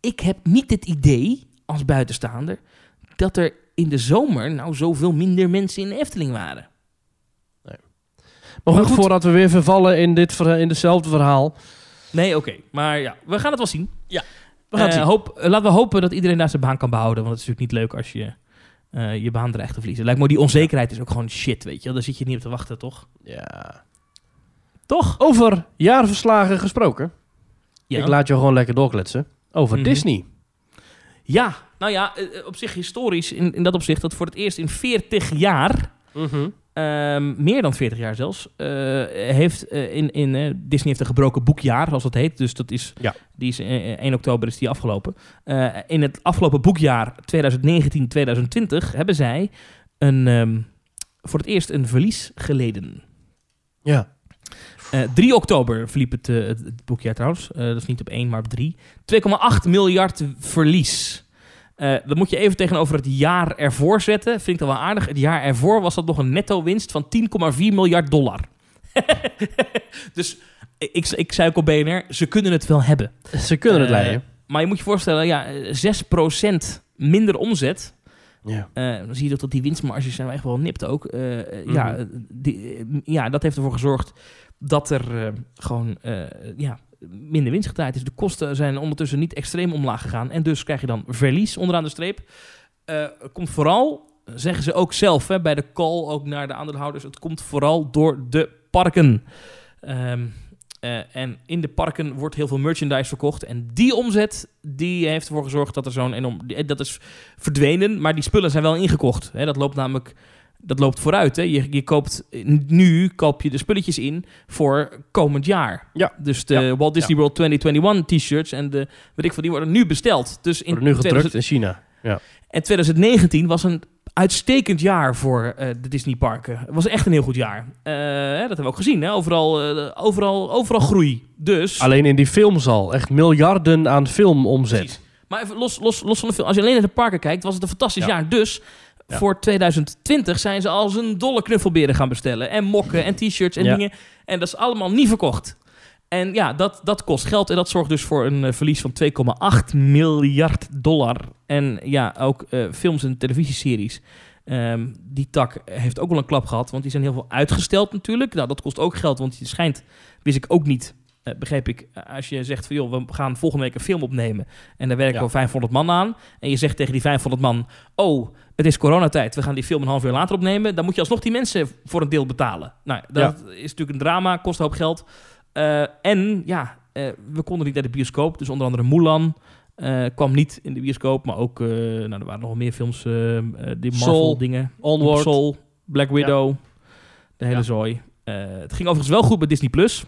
ik heb niet het idee, als buitenstaander, dat er in de zomer nou zoveel minder mensen in de Efteling waren. Maar goed, goed. voordat we weer vervallen in, dit, in hetzelfde verhaal. Nee, oké. Maar ja, we gaan het wel zien. We gaan het Eh, zien. hoop, eh, laten we hopen dat iedereen daar zijn baan kan behouden. Want het is natuurlijk niet leuk als je eh, je baan dreigt te verliezen. Lijkt me die onzekerheid is ook gewoon shit, weet je. Daar zit je niet op te wachten, toch? Ja. Toch? Over jaarverslagen gesproken. Ja. Ik laat je gewoon lekker doorkletsen. Over Mhm. Disney. Ja, nou ja, eh, eh, op zich historisch in, in dat opzicht dat voor het eerst in 40 jaar, Mhm. ehm, meer dan 40 jaar zelfs, eh, heeft eh, in, in Disney heeft een gebroken boekjaar, zoals dat heet. Dus dat is, Ja. die is eh, 1 oktober is die afgelopen. In het afgelopen boekjaar 2019-2020 hebben zij een, ehm, voor het eerst een verlies geleden. Ja. Eh 3 oktober verliep het, eh, het, het boekjaar trouwens. Eh, dat is niet op 1, maar op 3. 2,8 miljard verlies. Dat moet je even tegenover het jaar ervoor zetten. Vind ik dat wel aardig. Het jaar ervoor was dat nog een netto winst van 10,4 miljard dollar. [laughs] dus ik, ik zei ook op BNR, ze kunnen het wel hebben. Ze kunnen het leiden. Maar je moet je voorstellen, ja, eh, 6% minder omzet. Ja. Eh, dan zie je dat die winstmarges zijn echt wel nipt ook. Eh, eh, ja, Mhm. die, eh, ja, dat heeft ervoor gezorgd dat er gewoon ja, minder winst is. De kosten zijn ondertussen niet extreem omlaag gegaan. En dus krijg je dan verlies onderaan de streep. Komt vooral, zeggen ze ook zelf hè, bij de call, ook naar de aandeelhouders, het komt vooral door de parken. Ehm, eh, en in de parken wordt heel veel merchandise verkocht. En die omzet die heeft ervoor gezorgd dat er zo'n enorm. die- Dat is verdwenen, maar die spullen zijn wel ingekocht. Hè, dat loopt namelijk. Dat loopt vooruit. Hè. Je, je koopt nu koop je de spulletjes in voor komend jaar. Ja. Dus de Ja. Walt Disney World 2021 t-shirts en de weet ik veel, die worden nu besteld. Dus in Worden nu gedrukt 2000 in China. Ja. en 2019 was een uitstekend jaar voor eh, de Disneyparken. Het was echt een heel goed jaar. Eh, dat hebben we ook gezien. Hè? Overal, eh, overal, overal groei. Dus. Alleen in die films al. Echt miljarden aan filmomzet. Precies. Maar even los, los, los van de film. Als je alleen naar de parken kijkt, was het een fantastisch Ja. jaar. Dus Ja. Voor 2020 zijn ze als een dolle knuffelberen gaan bestellen. En mokken en t-shirts en Ja. dingen. En dat is allemaal niet verkocht. En ja, dat, dat kost geld. En dat zorgt dus voor een eh, verlies van 2,8 miljard dollar. En ja, ook eh, films en televisieseries. Ehm, die tak heeft ook wel een klap gehad. Want die zijn heel veel uitgesteld natuurlijk. Nou, dat kost ook geld. Want het schijnt, wist ik ook niet, eh, begreep ik. Als je zegt van joh, we gaan volgende week een film opnemen. En daar werken Ja. we 500 man aan. En je zegt tegen die 500 man, oh, het is coronatijd. We gaan die film een half uur later opnemen. Dan moet je alsnog die mensen voor een deel betalen. Nou, dat is natuurlijk een drama, kost een hoop geld. Eh, en ja, eh, we konden niet naar de bioscoop. Dus onder andere Mulan eh, kwam niet in de bioscoop. Maar ook, nou, er waren nog meer films. die Marvel Soul, dingen. Onward. Soul, Black Widow. De hele Ja. zooi. Het ging overigens wel goed met Disney+. Plus.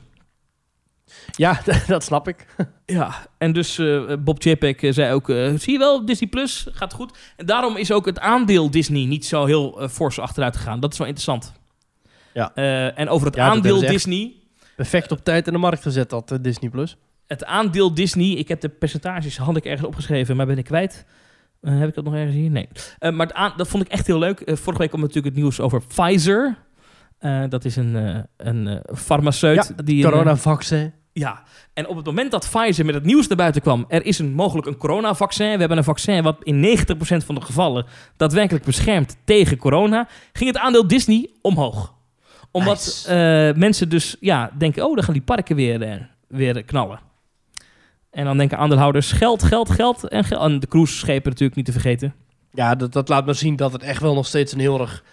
Ja, [laughs] dat snap ik. Ja, en dus eh, Bob Chapek zei ook... zie je wel, Disney Plus gaat goed. En daarom is ook het aandeel Disney niet zo heel eh, fors achteruit gegaan. Dat is wel interessant. Ja. En over het Ja, aandeel echt- Disney... Perfect op tijd in de markt gezet, dat eh, Disney Plus. Het aandeel Disney, ik heb de percentages, had ik ergens opgeschreven, maar ben ik kwijt. Eh, heb ik dat nog ergens hier? Nee. Eh, maar aan- dat vond ik echt heel leuk. Vorige week kwam natuurlijk het nieuws over Pfizer. Dat is een, een farmaceut. Ja, die Coronavaccin. ja, en op het moment dat Pfizer met het nieuws naar buiten kwam... er is een, mogelijk een coronavaccin. We hebben een vaccin wat in 90% van de gevallen... daadwerkelijk beschermt tegen corona... ging het aandeel Disney omhoog. Omdat Nice. eh, mensen dus ja, denken... oh, dan gaan die parken weer, eh, weer knallen. En dan denken aandeelhouders geld, geld, geld en geld. En de cruiseschepen natuurlijk niet te vergeten. Ja, dat, dat laat maar zien dat het echt wel nog steeds een heel erg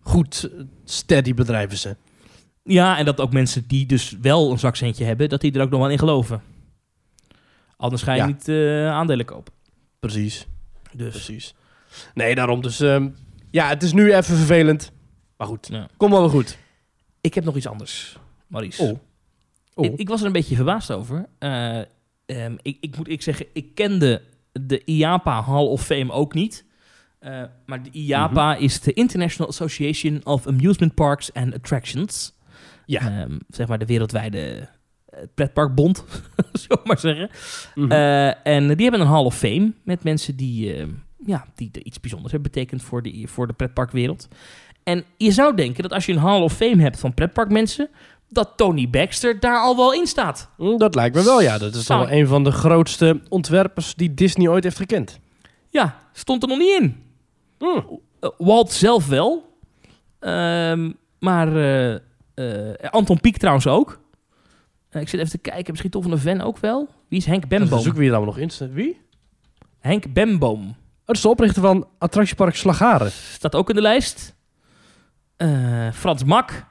goed, eh, steady bedrijf is. Hè? Ja, en dat ook mensen die dus wel een zakcentje hebben... dat die er ook nog wel in geloven. Anders ga je Ja. niet aandelen kopen. Precies, Dus, precies. Nee, daarom dus... ehm, ja, het is nu even vervelend. Maar goed, ja. kom wel weer goed. Ik heb nog iets anders, Maurice. Oh. Oh. Ik, ik was er een beetje verbaasd over. Eh, ehm, ik, ik moet ik zeggen, ik kende de IAPA Hall of Fame ook niet. Eh, maar de IAPA is de International Association of Amusement Parks and Attractions. Ja. Ehm, zeg maar de wereldwijde eh, pretparkbond, [laughs] we maar zeggen. Mhm. En die hebben een Hall of Fame met mensen die, eh, ja, die iets bijzonders hebben betekend voor de, voor de pretparkwereld. En je zou denken dat als je een Hall of Fame hebt van pretparkmensen, dat Tony Baxter daar al wel in staat. Mm, dat lijkt me wel, ja. Dat is Zou- wel een van de grootste ontwerpers die Disney ooit heeft gekend. Ja, stond er nog niet in. Mm. Eh, Walt zelf wel. Ehm, maar eh, eh, Anton Pieck trouwens ook. Ik zit even te kijken, misschien toch van de Ven ook wel. Wie is Henk Dan Bemboom? zoeken we hier allemaal nog in. Wie? Henk Bemboom. Oh, dat is de oprichter van attractiepark Slagaren. Staat ook in de lijst. Eh, Frans Mak.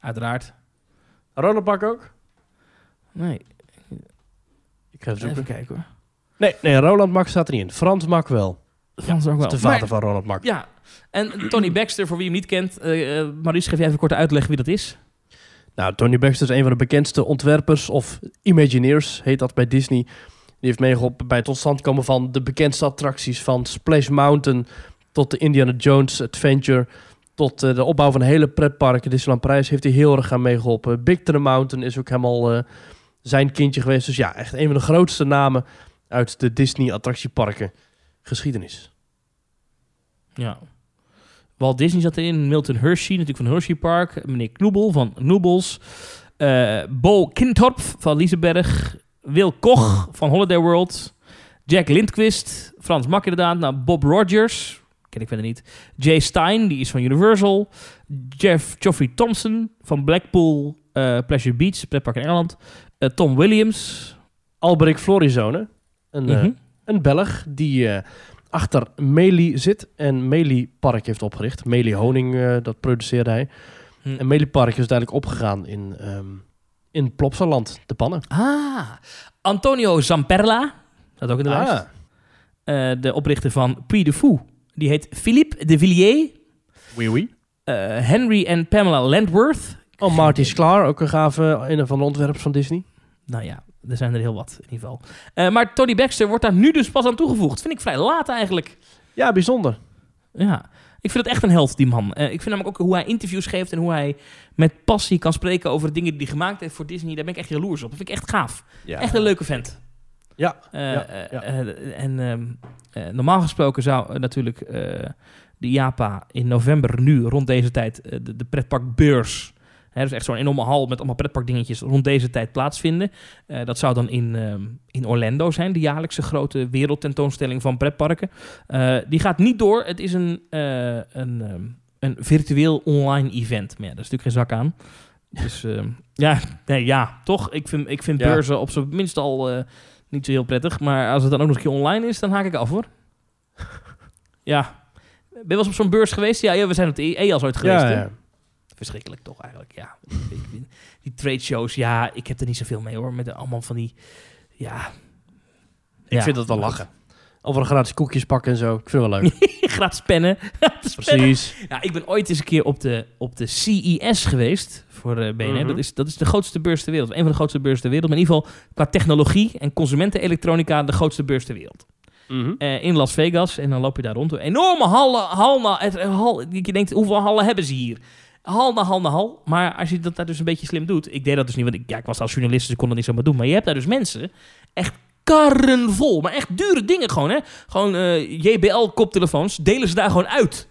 Uiteraard. Ronald Pak ook? Nee, Ik ga even zoeken. even kijken hoor. Nee, nee, Roland Mak staat er niet in. Frans Mak wel. Frans ook Dat wel. is de vader Maar- van Ronald Mak. ja, en Tony Baxter, voor wie hem niet kent. eh eh, Maurice, geef jij even een korte uitleg wie dat is. Nou, Tony Baxter is een van de bekendste ontwerpers of Imagineers, heet dat bij Disney. Die heeft meegeholpen bij het tot stand komen van de bekendste attracties van Splash Mountain tot de Indiana Jones Adventure tot eh, de opbouw van hele pretparken. Disneyland Parijs heeft hij heel erg aan meegeholpen. Big Thunder Mountain is ook helemaal eh, zijn kindje geweest. Dus ja, echt een van de grootste namen uit de Disney attractieparken geschiedenis. Ja. Walt Disney zat erin. Milton Hershey, natuurlijk van Hershey Park. Meneer Knoebel van Noebels. eh Bo Kintorp van Liseberg. Wil Koch van Holiday World. Jack Lindquist. Frans Mak inderdaad. Nou, Bob Rogers. Ken ik verder niet. Jay Stein, die is van Universal. Jeff Geoffrey Thompson van Blackpool. eh, Pleasure Beach, pretpark in Engeland. Eh, Tom Williams. Alberic Florizone, een, eh, Mhm. een Belg die achter Meli zit en Meli Park heeft opgericht. Meli Honing, dat produceerde hij. Hm. En Meli Park is uiteindelijk opgegaan in, ehm in Plopsaland, de pannen. Ah, Antonio Zamperla. Dat ook in de lijst. Ah, Eh, de oprichter van Puy de Fou. Die heet Philippe de Villiers. oui, oui. Eh, Henry en Pamela Landworth. Oh, Marty Sklar, ook een gave, een van de ontwerpers van Disney. Nou ja, er zijn er heel wat in ieder geval. Eh, maar Tony Baxter wordt daar nu dus pas aan toegevoegd. Vind ik vrij laat eigenlijk. Ja, bijzonder. Ja, ik vind het echt een held, die man. Eh, ik vind namelijk ook hoe hij interviews geeft en hoe hij met passie kan spreken over de dingen die hij gemaakt heeft voor Disney. Daar ben ik echt jaloers op. Dat vind ik echt gaaf. Ja. Echt een leuke vent. Ja, Eh, Ja, eh, ja. eh, en ehm, eh, normaal gesproken zou natuurlijk de IAPA in november nu, rond deze tijd, de, de pretparkbeurs. Hè, dus echt zo'n enorme hal met allemaal pretparkdingetjes rond deze tijd plaatsvinden. Dat zou dan in, ehm, in Orlando zijn, de jaarlijkse grote wereldtentoonstelling van pretparken. Die gaat niet door. Het is een, een, ehm, een virtueel online event. Maar ja, daar is natuurlijk geen zak aan. Dus ja, [laughs] nee, ja, toch. Ik vind, ik vind Ja. beurzen op zijn minst al niet zo heel prettig. Maar als het dan ook nog een keer online is, dan haak ik af hoor. [laughs] ja. Ben je wel eens op zo'n beurs geweest? Ja, ja we zijn op de EAS ooit geweest. Ja, ja. Verschrikkelijk toch eigenlijk, ja. Die trade shows, ja, ik heb er niet zoveel mee hoor. Met allemaal van die, ja... Ik vind dat wel lachen. Over een gratis koekjes pakken en zo. Ik vind het wel leuk. [laughs] Gratis pennen. [laughs] Gratis pennen. Precies. Ja, ik ben ooit eens een keer op de, op de CES geweest voor eh BNR. Mhm. dat, is, dat is de grootste beurs ter wereld. Een van de grootste beurzen ter wereld. Maar in ieder geval qua technologie en consumentenelektronica de grootste beurs ter wereld. Mhm. Eh, in Las Vegas. En dan loop je daar rond. Enorme hallen. Hal na, hal, je denkt, hoeveel hallen hebben ze hier? Hal na hal na hal. Maar als je dat daar dus een beetje slim doet. Ik deed dat dus niet, want ik, ja, ik was als journalist, dus ik kon dat niet zomaar doen. Maar je hebt daar dus mensen, echt karren vol. Maar echt dure dingen gewoon, hè. Gewoon eh, JBL-koptelefoons, delen ze daar gewoon uit.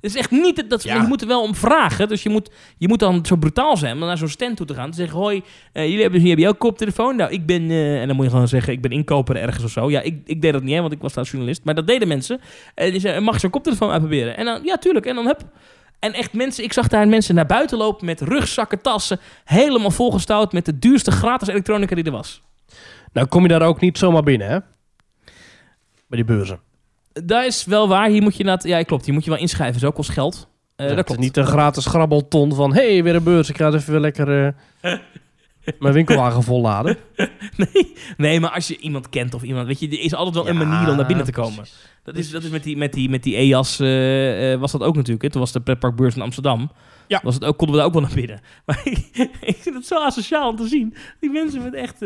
Het is echt niet, dat, Ja. je moet er wel om vragen. Dus je moet, je moet dan zo brutaal zijn om naar zo'n stand toe te gaan. Te zeggen, hoi, eh, jullie hebben hier jouw koptelefoon. Nou, ik ben, eh, en dan moet je gewoon zeggen, ik ben inkoper ergens of zo. Ja, ik, ik deed dat niet, hè, want ik was daar journalist. Maar dat deden mensen. En die zeiden, mag ik zo'n koptelefoon uitproberen? En dan, ja, tuurlijk. En dan heb En echt mensen, ik zag daar mensen naar buiten lopen met rugzakken, tassen. Helemaal volgestouwd met de duurste gratis elektronica die er was. Nou kom je daar ook niet zomaar binnen, hè? Bij die beurzen. Dat is wel waar. Hier moet je inderdaad, ja, klopt. Hier moet je wel inschrijven. Zo kost geld. Eh dat klopt. is niet een gratis grabbelton van... hey, weer een beurs. Ik ga even weer lekker eh, [laughs] mijn winkelwagen volladen. [laughs] Nee, nee, maar als je iemand kent of iemand, weet je, er is altijd wel een manier om naar binnen te komen. precies. Dat is, dat is met die, met die, met die EAS eh, was dat ook natuurlijk. Hè? Toen was de pretparkbeurs in Amsterdam. Ja. Was het ook, konden we daar ook wel naar binnen. [laughs] Maar ik, ik vind het zo asociaal om te zien. Die mensen met echt,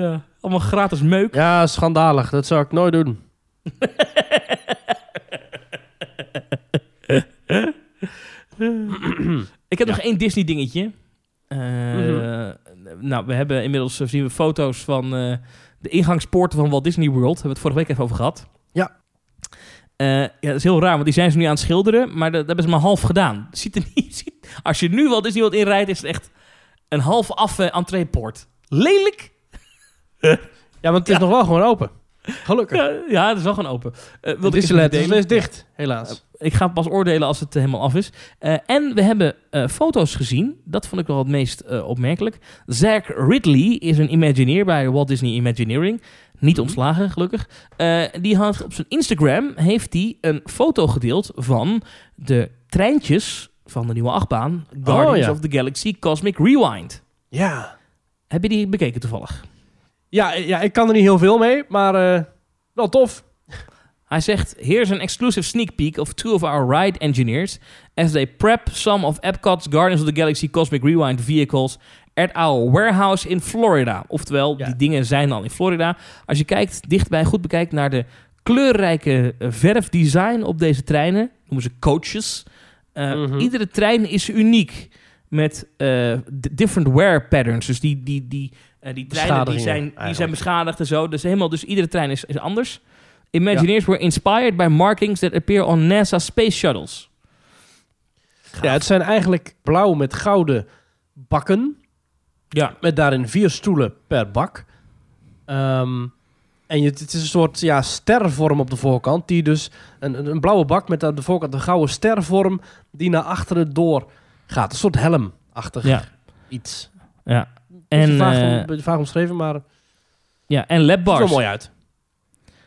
ja, allemaal gratis meuk. Ja, schandalig. Dat zou ik nooit doen. [laughs] Ik heb nog één Disney dingetje. Eh, Mhm. Nou, we hebben inmiddels eh, zien we foto's van eh, de ingangspoorten van Walt Disney World. Hebben we het vorige week even over gehad. Ja. Ja, dat is heel raar, want die zijn ze nu aan het schilderen, maar dat, dat hebben ze maar half gedaan. [laughs] Ziet er niet, ziet- als je nu Walt Disney World inrijdt, is het echt een half af uh, entreepoort. Lelijk. Ja, want het is nog wel gewoon open. Gelukkig. Ja, ja, het is wel gewoon open. Eh met je is delen. steeds dicht, helaas. Ik ga pas oordelen als het eh, helemaal af is. Eh, en we hebben eh, foto's gezien. Dat vond ik wel het meest eh, opmerkelijk. Zach Ridley is een Imagineer bij Walt Disney Imagineering. Niet ontslagen, gelukkig. Eh, die had op zijn Instagram heeft hij een foto gedeeld van de treintjes van de nieuwe achtbaan. Guardians ja. of the Galaxy Cosmic Rewind. Ja. Heb je die bekeken toevallig? Ja, ja, ik kan er niet heel veel mee, maar eh, wel tof. Hij zegt, here's an exclusive sneak peek of two of our ride engineers as they prep some of Epcot's Guardians of the Galaxy Cosmic Rewind vehicles at our warehouse in Florida. Oftewel, Ja. die dingen zijn al in Florida. Als je kijkt, dichtbij goed bekijkt naar de kleurrijke eh, verfdesign op deze treinen, noemen ze coaches. Eh, Mhm. Iedere trein is uniek met eh, different wear patterns. Dus die, die, die, eh, die treinen die zijn, die zijn beschadigd en zo. Dus, helemaal, dus iedere trein is, is anders. Imagineers were inspired by markings that appear on NASA space shuttles. Ja, het zijn eigenlijk blauw met gouden bakken. Ja, Met daarin vier stoelen per bak. Ehm, en je, het is een soort ja, stervorm op de voorkant. Die dus een, een, een blauwe bak met aan de voorkant een gouden stervorm. Die naar achteren door gaat. Een soort helmachtig ja, iets. ja. En, En, beetje, vaag, om- eh, beetje vaag omschreven, maar ja, en LED ziet er mooi uit.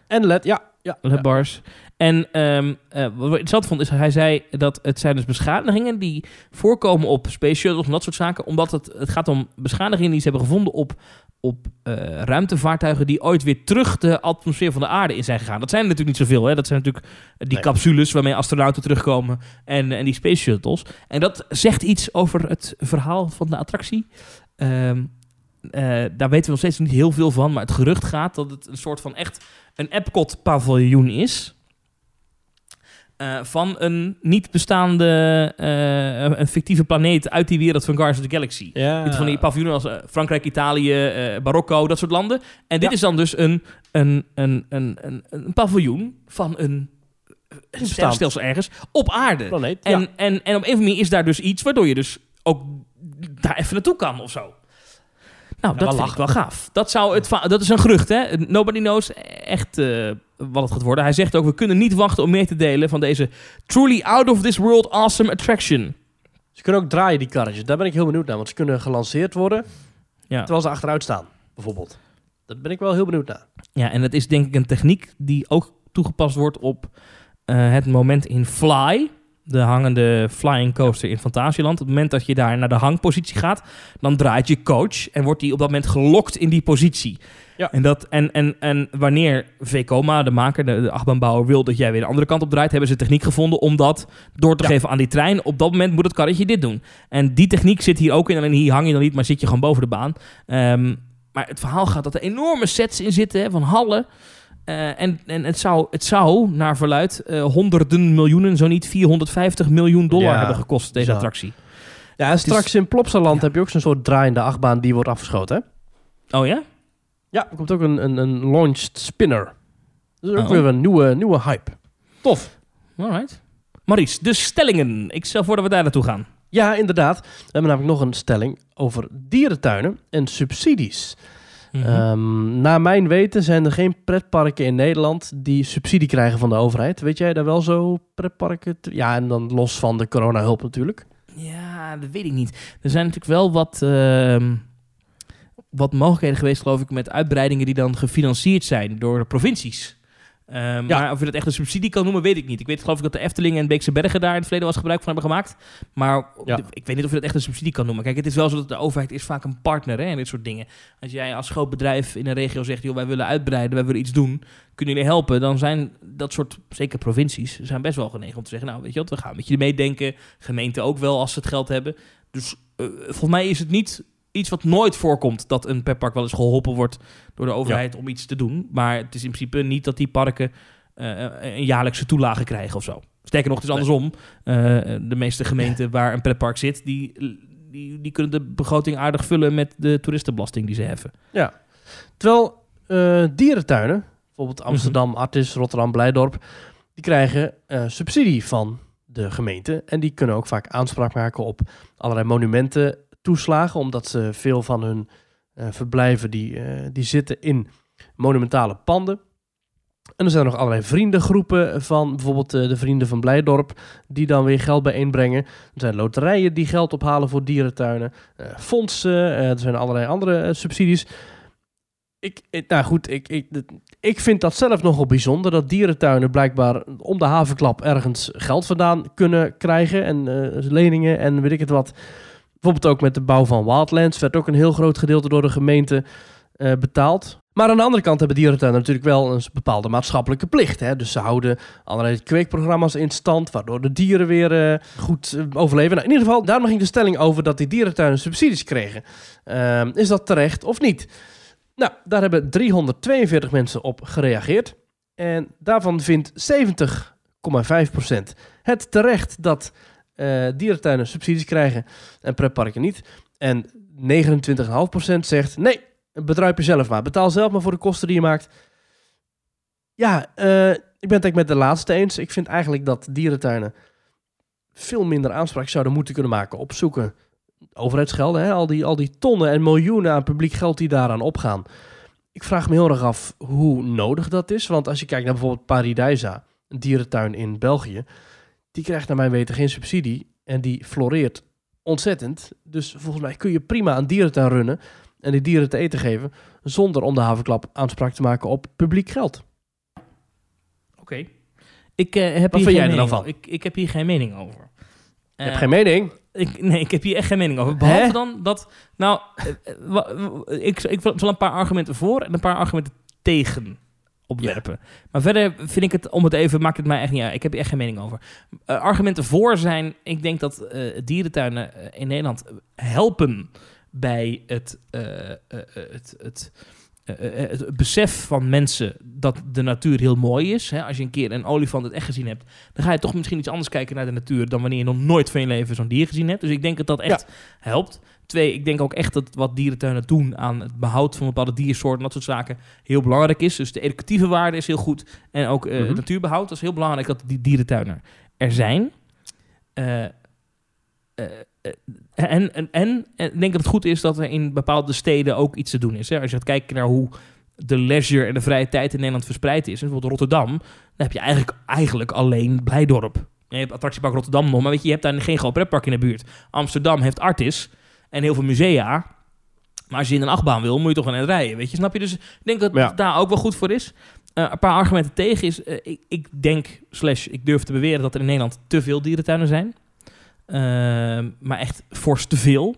En LED, ja. ja, LED ja. bars. En ehm, eh, wat ik interessant vond, is hij zei dat het zijn dus beschadigingen die voorkomen op space shuttles en dat soort zaken. Omdat het, het gaat om beschadigingen die ze hebben gevonden op, op eh, ruimtevaartuigen die ooit weer terug de atmosfeer van de aarde in zijn gegaan. Dat zijn er natuurlijk niet zoveel. Hè? Dat zijn natuurlijk die Nee. capsules waarmee astronauten terugkomen en, en die space shuttles. En dat zegt iets over het verhaal van de attractie. Ehm, eh, daar weten we nog steeds niet heel veel van, maar het gerucht gaat dat het een soort van echt een Epcot-paviljoen is. Eh, van een niet bestaande, eh, een fictieve planeet uit die wereld van Guardians of the Galaxy. Ja. Dit Van die paviljoenen als Frankrijk, Italië, Marokko, dat soort landen. En dit Ja. is dan dus een, een, een, een, een, een paviljoen van een een sterrenstelsel ergens op aarde. Planeet, En, ja. en, en op een of andere manier is daar dus iets waardoor je dus ook daar even naartoe kan of zo. Nou, dat vind ik wel gaaf. Dat, zou het dat is een gerucht, hè? Nobody knows echt eh, wat het gaat worden. Hij zegt ook, we kunnen niet wachten om mee te delen van deze truly out of this world awesome attraction. Ze kunnen ook draaien, die karretjes. Daar ben ik heel benieuwd naar. Want ze kunnen gelanceerd worden Ja. terwijl ze achteruit staan, bijvoorbeeld. Daar ben ik wel heel benieuwd naar. Ja, en dat is denk ik een techniek die ook toegepast wordt op eh, het moment in Fly. De hangende flying coaster in Fantasieland. Op het moment dat je daar naar de hangpositie gaat, dan draait je coach en wordt die op dat moment gelokt in die positie. Ja. En, dat, en, en, en wanneer VCOMA, de maker, de, de achtbaanbouwer, wil dat jij weer de andere kant op draait, hebben ze techniek gevonden om dat door te Ja. geven aan die trein. Op dat moment moet het karretje dit doen. En die techniek zit hier ook in. Alleen hier hang je dan niet, maar zit je gewoon boven de baan. Ehm, maar het verhaal gaat dat er enorme sets in zitten hè, van hallen. Eh, en en het, zou, het zou, naar verluid, eh, honderden miljoenen, zo niet 450 miljoen dollar Ja, hebben gekost, deze attractie. Ja, en straks in Plopsaland Ja. heb je ook zo'n soort draaiende achtbaan die wordt afgeschoten, hè? Oh ja? Ja, er komt ook een, een, een launched spinner. Dus ook Oh. weer een nieuwe, nieuwe hype. Tof. Alright. Maurice, de stellingen. Ik stel voor dat we daar naartoe gaan. Ja, inderdaad. We hebben namelijk nog een stelling over dierentuinen en subsidies. Mhm. Ehm, naar mijn weten zijn er geen pretparken in Nederland die subsidie krijgen van de overheid. Weet jij daar wel zo pretparken? Ja, en dan los van de coronahulp natuurlijk. Ja, dat weet ik niet. Er zijn natuurlijk wel wat, ehm, wat mogelijkheden geweest, geloof ik, met uitbreidingen die dan gefinancierd zijn door de provincies. Ja. Maar of je dat echt een subsidie kan noemen, weet ik niet. Ik weet geloof ik dat de Efteling en Beekse Bergen daar in het verleden was gebruik van hebben gemaakt. Maar Ja. ik weet niet of je dat echt een subsidie kan noemen. Kijk, het is wel zo dat de overheid is vaak een partner hè, in dit soort dingen. Als jij als groot bedrijf in een regio zegt, joh, wij willen uitbreiden, wij willen iets doen, kunnen jullie helpen? Dan zijn dat soort, zeker provincies, zijn best wel genegen om te zeggen, nou weet je wat, we gaan met je meedenken. Gemeenten ook wel als ze het geld hebben. Dus eh, volgens mij is het niet iets wat nooit voorkomt dat een petpark wel eens geholpen wordt door de overheid om iets te doen. Maar het is in principe niet dat die parken eh, een jaarlijkse toelage krijgen of zo. Sterker nog, het is andersom. Eh, de meeste gemeenten waar een pretpark zit, die, die, die kunnen de begroting aardig vullen met de toeristenbelasting die ze heffen. Terwijl eh, dierentuinen, bijvoorbeeld Amsterdam, Artis, Rotterdam, Blijdorp, die krijgen subsidie van de gemeente. En die kunnen ook vaak aanspraak maken op allerlei monumenten toeslagen, omdat ze veel van hun eh, verblijven die, eh, die zitten in monumentale panden. En er zijn nog allerlei vriendengroepen van bijvoorbeeld eh, de vrienden van Blijdorp, die dan weer geld bijeenbrengen. Er zijn loterijen die geld ophalen voor dierentuinen, fondsen, er zijn allerlei andere subsidies. Ik, nou goed, ik, ik, ik vind dat zelf nogal bijzonder dat dierentuinen blijkbaar om de havenklap ergens geld vandaan kunnen krijgen en leningen en weet ik het wat. Bijvoorbeeld ook met de bouw van Wildlands werd ook een heel groot gedeelte door de gemeente eh, betaald. Maar aan de andere kant hebben dierentuinen natuurlijk wel een bepaalde maatschappelijke plicht. Hè? Dus ze houden allerlei kweekprogramma's in stand, waardoor de dieren weer eh, goed eh, overleven. Nou, in ieder geval, daarom ging de stelling over dat die dierentuinen subsidies kregen. Ehm, is dat terecht of niet? Nou, daar hebben 342 mensen op gereageerd. En daarvan vindt 70,5% het terecht dat eh, dierentuinen subsidies krijgen en pretparken niet. En 29,5% zegt nee, bedruip jezelf maar. Betaal zelf maar voor de kosten die je maakt. Ja, eh, ik ben het met de laatste eens. Ik vind eigenlijk dat dierentuinen veel minder aanspraak zouden moeten kunnen maken op zoeken overheidsgelden, hè? Al, die, al die tonnen en miljoenen aan publiek geld die daaraan opgaan. Ik vraag me heel erg af hoe nodig dat is. Want als je kijkt naar bijvoorbeeld Paradijsa, een dierentuin in België, die krijgt naar mijn weten geen subsidie en die floreert ontzettend. Dus volgens mij kun je prima een dierentuin runnen en die dieren te eten geven zonder om de havenklap aanspraak te maken op publiek geld. Oké. Ik, eh, heb Wat hier vind jij er dan van? Ik, ik heb hier geen mening over. Je hebt Eh, geen mening? Ik, nee, ik heb hier echt geen mening over. Behalve Hè? dan dat... Nou, eh, wa- ik, ik zal een paar argumenten voor en een paar argumenten tegen opwerpen. Maar verder vind ik het, om het even, maakt het mij echt niet uit. Ik heb hier echt geen mening over. Eh, argumenten voor zijn, ik denk dat eh, dierentuinen eh, in Nederland helpen bij het, het, het het besef van mensen dat de natuur heel mooi is. Hè? Als je een keer een olifant het echt gezien hebt, dan ga je toch misschien iets anders kijken naar de natuur dan wanneer je nog nooit van je leven zo'n dier gezien hebt. Dus ik denk dat dat echt helpt. Twee, ik denk ook echt dat wat dierentuinen doen aan het behoud van bepaalde diersoorten, dat soort zaken, heel belangrijk is. Dus de educatieve waarde is heel goed. En ook eh, Mhm. het natuurbehoud, dat is heel belangrijk dat die dierentuinen er zijn. Eh, eh, en, en, en, en ik denk dat het goed is dat er in bepaalde steden ook iets te doen is. Hè? Als je gaat kijken naar hoe de leisure en de vrije tijd in Nederland verspreid is. En bijvoorbeeld Rotterdam, dan heb je eigenlijk, eigenlijk alleen Blijdorp. Je hebt attractiepark Rotterdam nog, maar weet je, je hebt daar geen groot pretpark in de buurt. Amsterdam heeft Artis en heel veel musea. Maar als je in een achtbaan wil, moet je toch wel net rijden, weet je, snap je? Dus ik denk dat Ja. het daar ook wel goed voor is. Eh, een paar argumenten tegen is, eh, ik, ik denk, slash, ik durf te beweren dat er in Nederland te veel dierentuinen zijn. Ehm, maar echt fors te veel.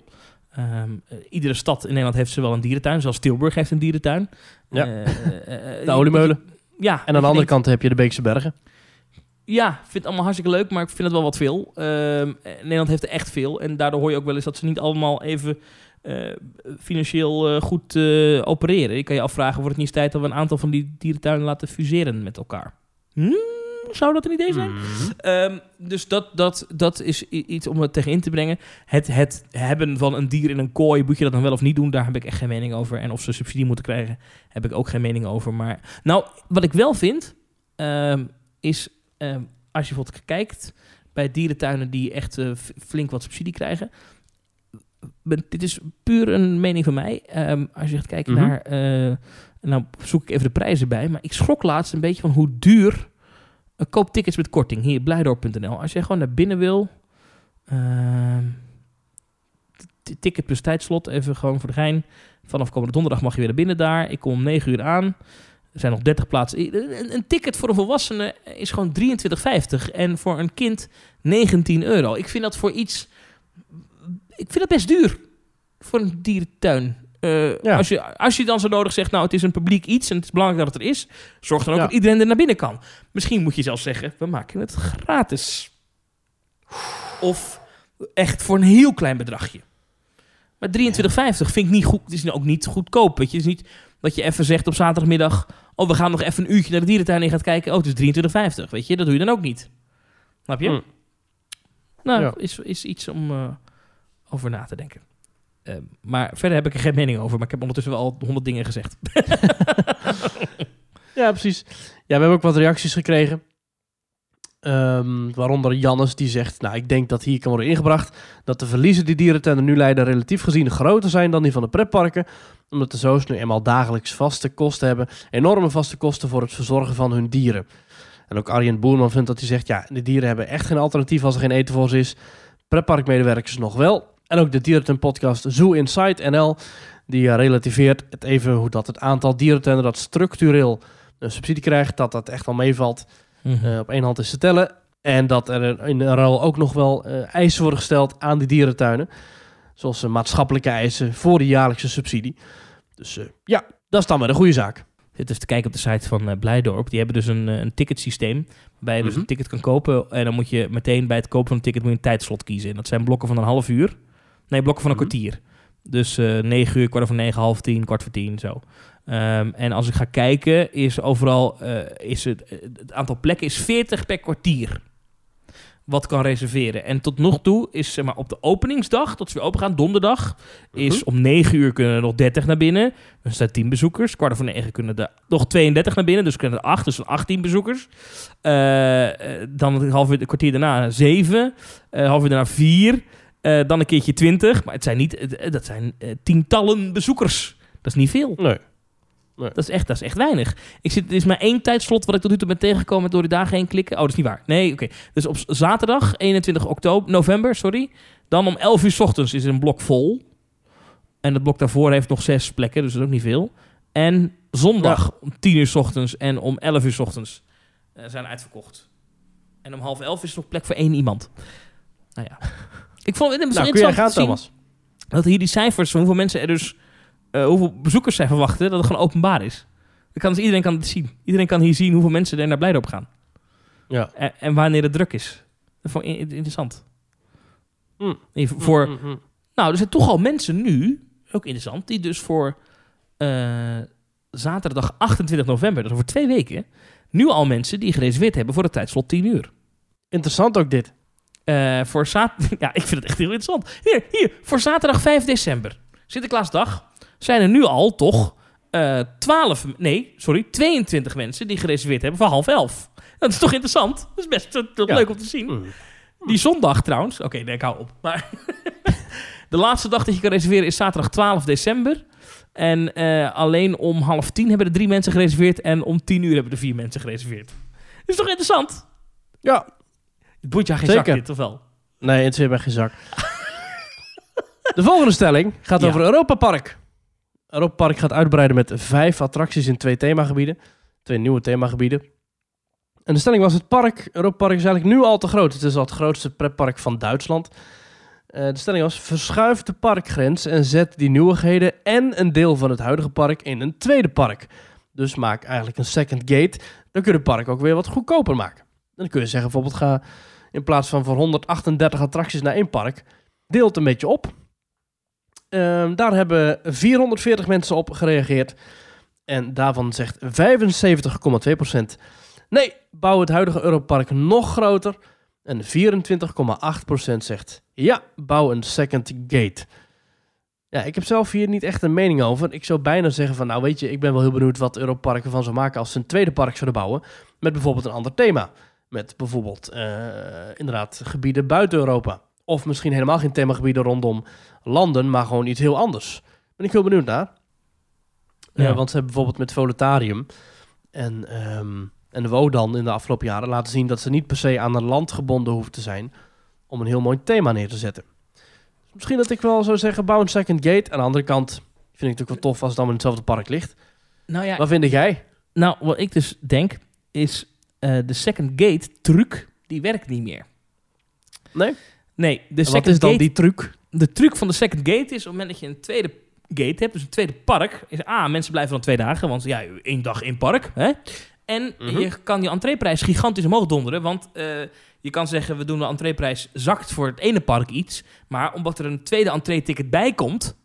Ehm, eh, iedere stad in Nederland heeft ze wel een dierentuin. Zelfs Tilburg heeft een dierentuin. Ja. De oliemolen. Ja. En aan de andere denkt, kant heb je de Beekse Bergen. Ja, ik vind het allemaal hartstikke leuk, maar ik vind het wel wat veel. Ehm, Nederland heeft er echt veel. En daardoor hoor je ook wel eens dat ze niet allemaal even eh, financieel eh, goed eh, opereren. Je kan je afvragen, wordt het niet eens tijd dat we een aantal van die dierentuinen laten fuseren met elkaar? Hm? Zou dat een idee zijn? Mhm. Ehm, dus dat, dat, dat is iets om het tegenin te brengen. Het, het hebben van een dier in een kooi, moet je dat dan wel of niet doen? Daar heb ik echt geen mening over. En of ze subsidie moeten krijgen, heb ik ook geen mening over. Maar nou, wat ik wel vind, ehm, is ehm, als je bijvoorbeeld kijkt bij dierentuinen die echt eh, flink wat subsidie krijgen. Dit is puur een mening van mij. Ehm, als je gaat kijken Mhm. naar. eh, nou, zoek ik even de prijzen bij. Maar ik schrok laatst een beetje van hoe duur uh, koop tickets met korting. Hier, blijdorp.nl. Als je gewoon naar binnen wil. ehm, ticket plus tijdslot. Even gewoon voor de gein. Vanaf komende donderdag mag je weer naar binnen daar. Ik kom om 9 uur aan. Er zijn nog 30 plaatsen. Een, een ticket voor een volwassene is gewoon 23,50. En voor een kind 19 euro. Ik vind dat voor iets... Ik vind dat best duur. Voor een dierentuin. Eh, Ja. als, je, als je dan zo nodig zegt, nou het is een publiek iets en het is belangrijk dat het er is, zorg dan ook Ja. dat iedereen er naar binnen kan. Misschien moet je zelfs zeggen, we maken het gratis. Of echt voor een heel klein bedragje. Maar 23,50 vind ik niet goed. Het is ook niet goedkoop. Weet je. Het is niet dat je even zegt op zaterdagmiddag, oh we gaan nog even een uurtje naar de dierentuin en gaat kijken, oh het is 23,50. Weet je, dat doe je dan ook niet. Snap je? Hm. Nou, Ja. is, is iets om eh, over na te denken. Eh, maar verder heb ik er geen mening over. Maar ik heb ondertussen wel al honderd dingen gezegd. [laughs] Ja, precies. Ja, we hebben ook wat reacties gekregen. Ehm, waaronder Jannes die zegt, nou ik denk dat hier kan worden ingebracht dat de verliezen die dierentuinen nu leiden relatief gezien groter zijn dan die van de pretparken. Omdat de zoos nu eenmaal dagelijks vaste kosten hebben. Enorme vaste kosten voor het verzorgen van hun dieren. En ook Arjen Boerman vindt dat hij zegt, ja de dieren hebben echt geen alternatief als er geen eten voor ze is. Pretparkmedewerkers nog wel. En ook de dierentuin podcast Zoo Inside NL. Die eh, relativeert het even hoe dat het aantal dierentuinen dat structureel een subsidie krijgt, dat dat echt wel meevalt. eh, op één hand is te tellen. En dat er in de ruil ook nog wel eh, eisen worden gesteld aan die dierentuinen. Zoals eh, maatschappelijke eisen voor de jaarlijkse subsidie. Dus eh, ja, dat is dan weer een goede zaak. Dit is te kijken op de site van eh, Blijdorp. Die hebben dus een, een ticketsysteem. Waarbij je dus Mhm. een ticket kan kopen. En dan moet je meteen bij het kopen van een ticket moet je een tijdslot kiezen. En dat zijn blokken van een half uur. Nee, blokken van een Mhm. kwartier. Dus 9 uur, kwart over negen, half tien, kwart voor tien, zo. Ehm, en als ik ga kijken, is overal is het, het aantal plekken is 40 per kwartier. Wat kan reserveren. En tot nog toe is zeg maar, op de openingsdag, tot ze weer open gaan, donderdag, is Mhm. om 9 uur kunnen er nog 30 naar binnen. Dan staan 10 bezoekers. Kwart over 9 kunnen er nog 32 naar binnen. Dus kunnen er 8, dus dan 18 bezoekers. Eh, dan een half uur, een kwartier daarna 7. eh half uur daarna 4. eh, dan een keertje 20. Maar het zijn niet, dat zijn tientallen bezoekers. Dat is niet veel. Nee. Dat is echt, dat is echt weinig. Ik zit, er is maar één tijdslot wat ik tot nu toe ben tegengekomen door de dagen heen klikken. Oh, dat is niet waar. Nee, oké. Dus op zaterdag, 21 oktober, november, sorry. Dan om 11 uur 's ochtends is er een blok vol. En het blok daarvoor heeft nog zes plekken, dus dat is ook niet veel. En zondag om 10 uur 's ochtends en om 11 uur 's ochtends eh, zijn uitverkocht. En om half 11 is er nog plek voor één iemand. Nou ja. [laughs] Ik vond het Nou, interessant gaan, zien Thomas? dat hier die cijfers hoeveel mensen er dus, eh, hoeveel bezoekers zij verwachten, dat het gewoon openbaar is. Dan kan dus iedereen kan het zien. Iedereen kan hier zien hoeveel mensen er naar Blijdorp gaan. Ja. En, en wanneer het druk is. Dat vond ik in- interessant. Hm. Even voor, Mm, mm, mm. nou, er zijn toch al mensen nu, ook interessant, die dus voor eh, zaterdag 28 november, dus over twee weken, nu al mensen die gereserveerd hebben voor het tijdslot 10 uur. Interessant ook dit. Eh, voor zat [laughs] ja, ik vind het echt heel interessant. Hier, hier, voor zaterdag 5 december, Sinterklaasdag, zijn er nu al toch eh 12, nee, sorry, 22 mensen die gereserveerd hebben voor half elf. Dat is toch interessant? Dat is best Ja. leuk om te zien. Mm. Die zondag trouwens, oké, nee, ik hou op. Maar [laughs] de laatste dag dat je kan reserveren is zaterdag 12 december. En eh, alleen om half tien hebben er drie mensen gereserveerd. En om tien uur hebben er vier mensen gereserveerd. Dat is toch interessant? Ja. Het boeit jou geen Zeker. zak dit, of wel? Nee, het zit bij geen zak. [laughs] De volgende stelling gaat Ja. over Europa Park. Europa Park gaat uitbreiden met vijf attracties in twee themagebieden. Twee nieuwe themagebieden. En de stelling was het park, Europa Park is eigenlijk nu al te groot. Het is al het grootste pretpark van Duitsland. Eh, de stelling was, verschuif de parkgrens en zet die nieuwigheden en een deel van het huidige park in een tweede park. Dus maak eigenlijk een second gate. Dan kun je het park ook weer wat goedkoper maken. Dan kun je zeggen bijvoorbeeld, ga in plaats van voor 138 attracties naar één park, deel het een beetje op. Ehm, daar hebben 440 mensen op gereageerd. En daarvan zegt 75,2% nee, bouw het huidige Europark nog groter. En 24,8% zegt ja, bouw een second gate. Ja, ik heb zelf hier niet echt een mening over. Ik zou bijna zeggen van, nou weet je, ik ben wel heel benieuwd wat Europark ervan zou maken als ze een tweede park zouden bouwen. Met bijvoorbeeld een ander thema. Met bijvoorbeeld eh, inderdaad gebieden buiten Europa. Of misschien helemaal geen themagebieden rondom landen, maar gewoon iets heel anders. Ben ik heel benieuwd naar. Eh, Ja. want ze hebben bijvoorbeeld met Voletarium en, ehm en Wodan in de afgelopen jaren laten zien dat ze niet per se aan een land gebonden hoeven te zijn om een heel mooi thema neer te zetten. Dus misschien dat ik wel zou zeggen, bouw een second gate. Aan de andere kant vind ik het ook wel tof als het allemaal in hetzelfde park ligt. Nou ja, Wat vind jij? nou, wat ik dus denk, is eh, de second gate truc, die werkt niet meer. Nee? Nee, de En second wat is dan gate die truc? de truc van de second gate is op het moment dat je een tweede gate hebt, dus een tweede park, is A, mensen blijven dan twee dagen, want ja, één dag in park. Hè? En Mhm. je kan die entreeprijs gigantisch omhoog donderen, want eh, je kan zeggen, we doen de entreeprijs zakt voor het ene park iets, maar omdat er een tweede entree-ticket bij komt,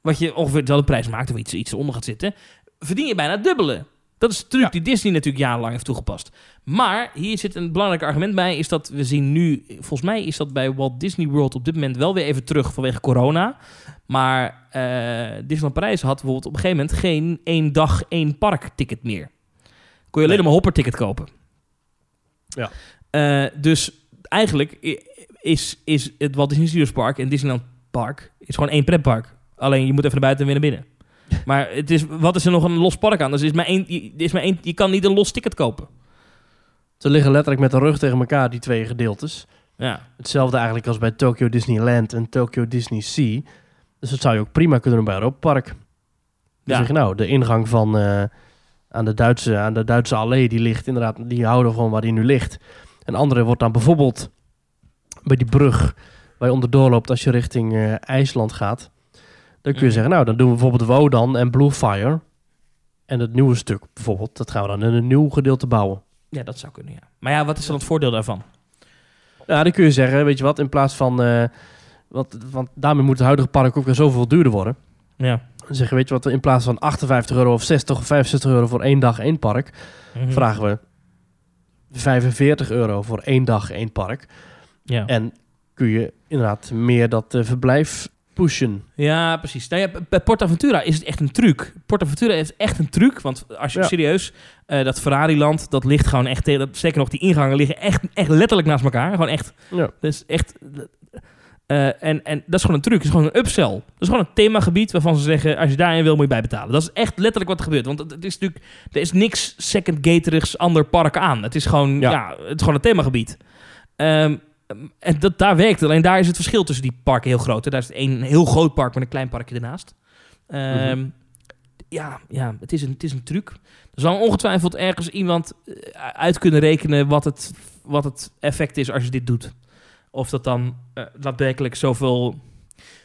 wat je ongeveer dezelfde prijs maakt of iets, iets onder gaat zitten, verdien je bijna het dubbele. Dat is de truc Ja. die Disney natuurlijk jarenlang heeft toegepast. Maar hier zit een belangrijk argument bij, is dat we zien nu, volgens mij is dat bij Walt Disney World op dit moment wel weer even terug vanwege corona. Maar eh Disneyland Parijs had bijvoorbeeld op een gegeven moment geen één dag één park ticket meer. Kon je alleen Nee. maar een hopperticket kopen. Ja. Eh, dus eigenlijk is, is het Walt Disney Studios Park en Disneyland Park is gewoon één pretpark. Alleen je moet even naar buiten en weer naar binnen. Maar het is, wat is er nog een los park aan? Dus is maar één, je, is maar één, je kan niet een los ticket kopen. Ze liggen letterlijk met de rug tegen elkaar, die twee gedeeltes. Ja. Hetzelfde eigenlijk als bij Tokyo Disneyland en Tokyo Disney Sea. Dus dat zou je ook prima kunnen doen bij Europa Park. Dan Ja. zeg je nou, de ingang van eh, aan, de Duitse, aan de Duitse allee, die ligt inderdaad, die houden gewoon waar die nu ligt. En andere wordt dan bijvoorbeeld bij die brug waar je onderdoor loopt als je richting eh, IJsland gaat. Dan kun je Mhm. zeggen, nou, dan doen we bijvoorbeeld Wodan en Bluefire. En het nieuwe stuk bijvoorbeeld, dat gaan we dan in een nieuw gedeelte bouwen. ja, dat zou kunnen, ja. Maar ja, wat is dan het voordeel daarvan? Ja, dan kun je zeggen, weet je wat, in plaats van... eh, wat, want daarmee moet het huidige park ook weer zoveel duurder worden. Ja. Dan zeggen, weet je wat, in plaats van 58 euro of 60 of 65 euro voor één dag één park... Mhm. vragen we 45 euro voor één dag één park. Ja. En kun je inderdaad meer dat eh, verblijf pushen. Ja, precies. Nou ja, bij PortAventura is het echt een truc. PortAventura is echt een truc, want als je Ja. serieus, eh, dat Ferrari-land, dat ligt gewoon echt, dat, zeker nog die ingangen liggen echt, echt letterlijk naast elkaar. Gewoon echt, Ja. dat is echt, eh, en, en dat is gewoon een truc, dat is gewoon een upsell. Dat is gewoon een themagebied waarvan ze zeggen, als je daarin wil, moet je bijbetalen. Dat is echt letterlijk wat er gebeurt, want het, is natuurlijk, er is niks second gaterigs ander park aan. Het is gewoon, ja, Ja. het is gewoon een themagebied. Ehm, en dat, daar werkt het. Alleen daar is het verschil tussen die parken heel groot. hè. Daar is het een heel groot park met een klein parkje ernaast. Ehm, Mhm. Ja, ja het, is een, het is een truc. Er zal ongetwijfeld ergens iemand eh, uit kunnen rekenen wat het, wat het effect is als je dit doet. Of dat dan eh, daadwerkelijk zoveel...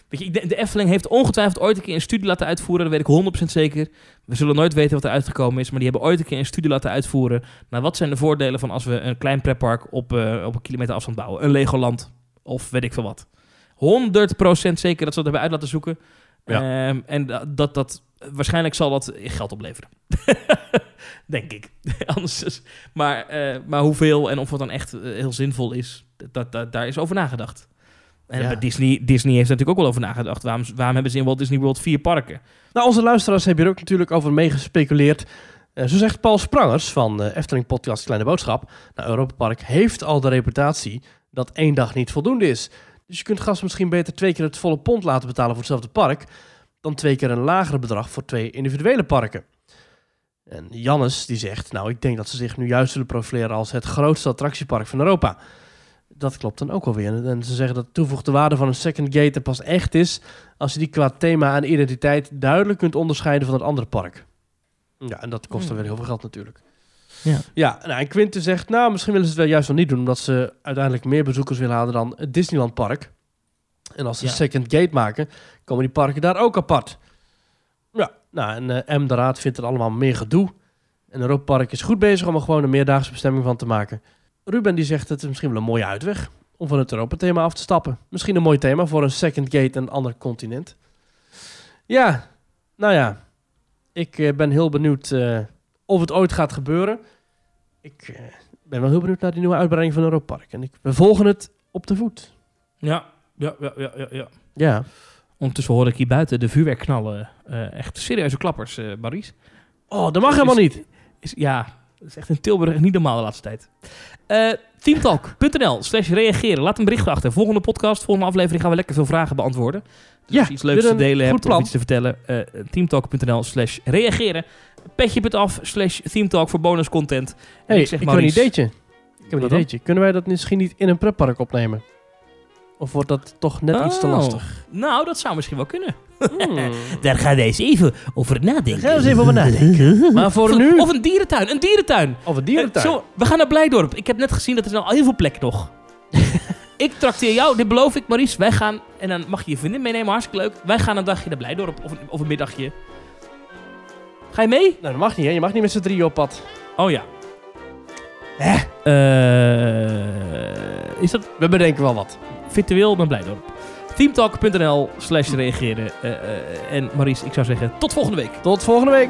Weet je, ik denk- de Efteling heeft ongetwijfeld ooit een keer een studie laten uitvoeren. Dat weet ik 100% zeker. We zullen nooit weten wat er uitgekomen is. Maar die hebben ooit een keer een studie laten uitvoeren. Nou, wat zijn de voordelen van als we een klein pretpark op, eh, op een kilometer afstand bouwen? Een Legoland of weet ik veel wat. 100% zeker dat ze dat hebben uit laten zoeken. Ja. Ehm, en da- dat dat waarschijnlijk zal dat geld opleveren. [laughs] Denk ik. [laughs] Anders maar, eh, maar hoeveel en of het dan echt eh, heel zinvol is, dat, dat, daar is over nagedacht. En Ja. bij Disney, Disney heeft er natuurlijk ook wel over nagedacht. Waarom, waarom hebben ze in Walt Disney World vier parken? Nou, onze luisteraars hebben hier ook natuurlijk over meegespeculeerd. Eh, zo zegt Paul Sprangers van de Efteling Podcast Kleine Boodschap. Nou, Europa Park heeft al de reputatie dat één dag niet voldoende is. Dus je kunt gasten misschien beter twee keer het volle pond laten betalen voor hetzelfde park... dan twee keer een lagere bedrag voor twee individuele parken. En Jannes die zegt, nou, ik denk dat ze zich nu juist zullen profileren als het grootste attractiepark van Europa. Dat klopt dan ook alweer. En ze zeggen dat de toevoegde waarde van een second gate er pas echt is als je die qua thema en identiteit duidelijk kunt onderscheiden van het andere park. Ja, en dat kost dan Hmm. weer heel veel geld natuurlijk. Ja. Ja, nou, en Quinten zegt, nou, misschien willen ze het wel juist wel niet doen, omdat ze uiteindelijk meer bezoekers willen halen dan het Disneyland Park. En als ze Ja. second gate maken, komen die parken daar ook apart. Ja, nou, en eh, M de Raad vindt het allemaal meer gedoe. En Europa Park is goed bezig om er gewoon een meerdaagse bestemming van te maken. Ruben die zegt, het is misschien wel een mooie uitweg om van het Europa-thema af te stappen. Misschien een mooi thema voor een second gate en een ander continent. Ja, nou ja, ik eh, ben heel benieuwd eh, of het ooit gaat gebeuren. Ik eh, ben wel heel benieuwd naar die nieuwe uitbreiding van Europa Park. En ik, we volgen het op de voet. Ja, ja, ja, ja, ja. ja. Ja, Ondertussen hoor ik hier buiten de vuurwerk knallen. Eh, echt serieuze klappers, Maurice. oh, dat mag helemaal niet. Is, ja, dat is echt in Tilburg niet normaal de laatste tijd. Eh teamtalk.nl slash reageren. Laat een bericht achter. Volgende podcast, volgende aflevering gaan we lekker veel vragen beantwoorden. Dus Ja, als je iets leuks te delen hebt plan. of iets te vertellen. eh teamtalk.nl slash reageren. Petje.af slash teamtalk voor bonus content. En hey, ik zeg ik heb een ideetje. Ik heb een ideetje. Kunnen wij dat misschien niet in een pretpark opnemen? Of wordt dat toch net iets te Oh. lastig? Nou, dat zou misschien wel kunnen. Hmm. Daar gaan wij eens even over nadenken. Daar gaan we eens even over nadenken. Maar voor Of, nu... of een dierentuin, een dierentuin. Of een dierentuin. Eh, zo, we gaan naar Blijdorp. Ik heb net gezien dat er al heel veel plekken nog. [laughs] ik trakteer jou, dit beloof ik, Maurice. Wij gaan, en dan mag je je vriendin meenemen, hartstikke leuk. Wij gaan een dagje naar Blijdorp, of een, of een middagje. Ga je mee? Nou, dat mag niet, hè? Je mag niet met z'n drieën op pad. Oh ja. Hè? Eh, is dat We bedenken wel wat. virtueel naar Blijdorp? Teamtalk.nl slash reageren. Eh, eh, en Maurice, ik zou zeggen, tot volgende week. Tot volgende week.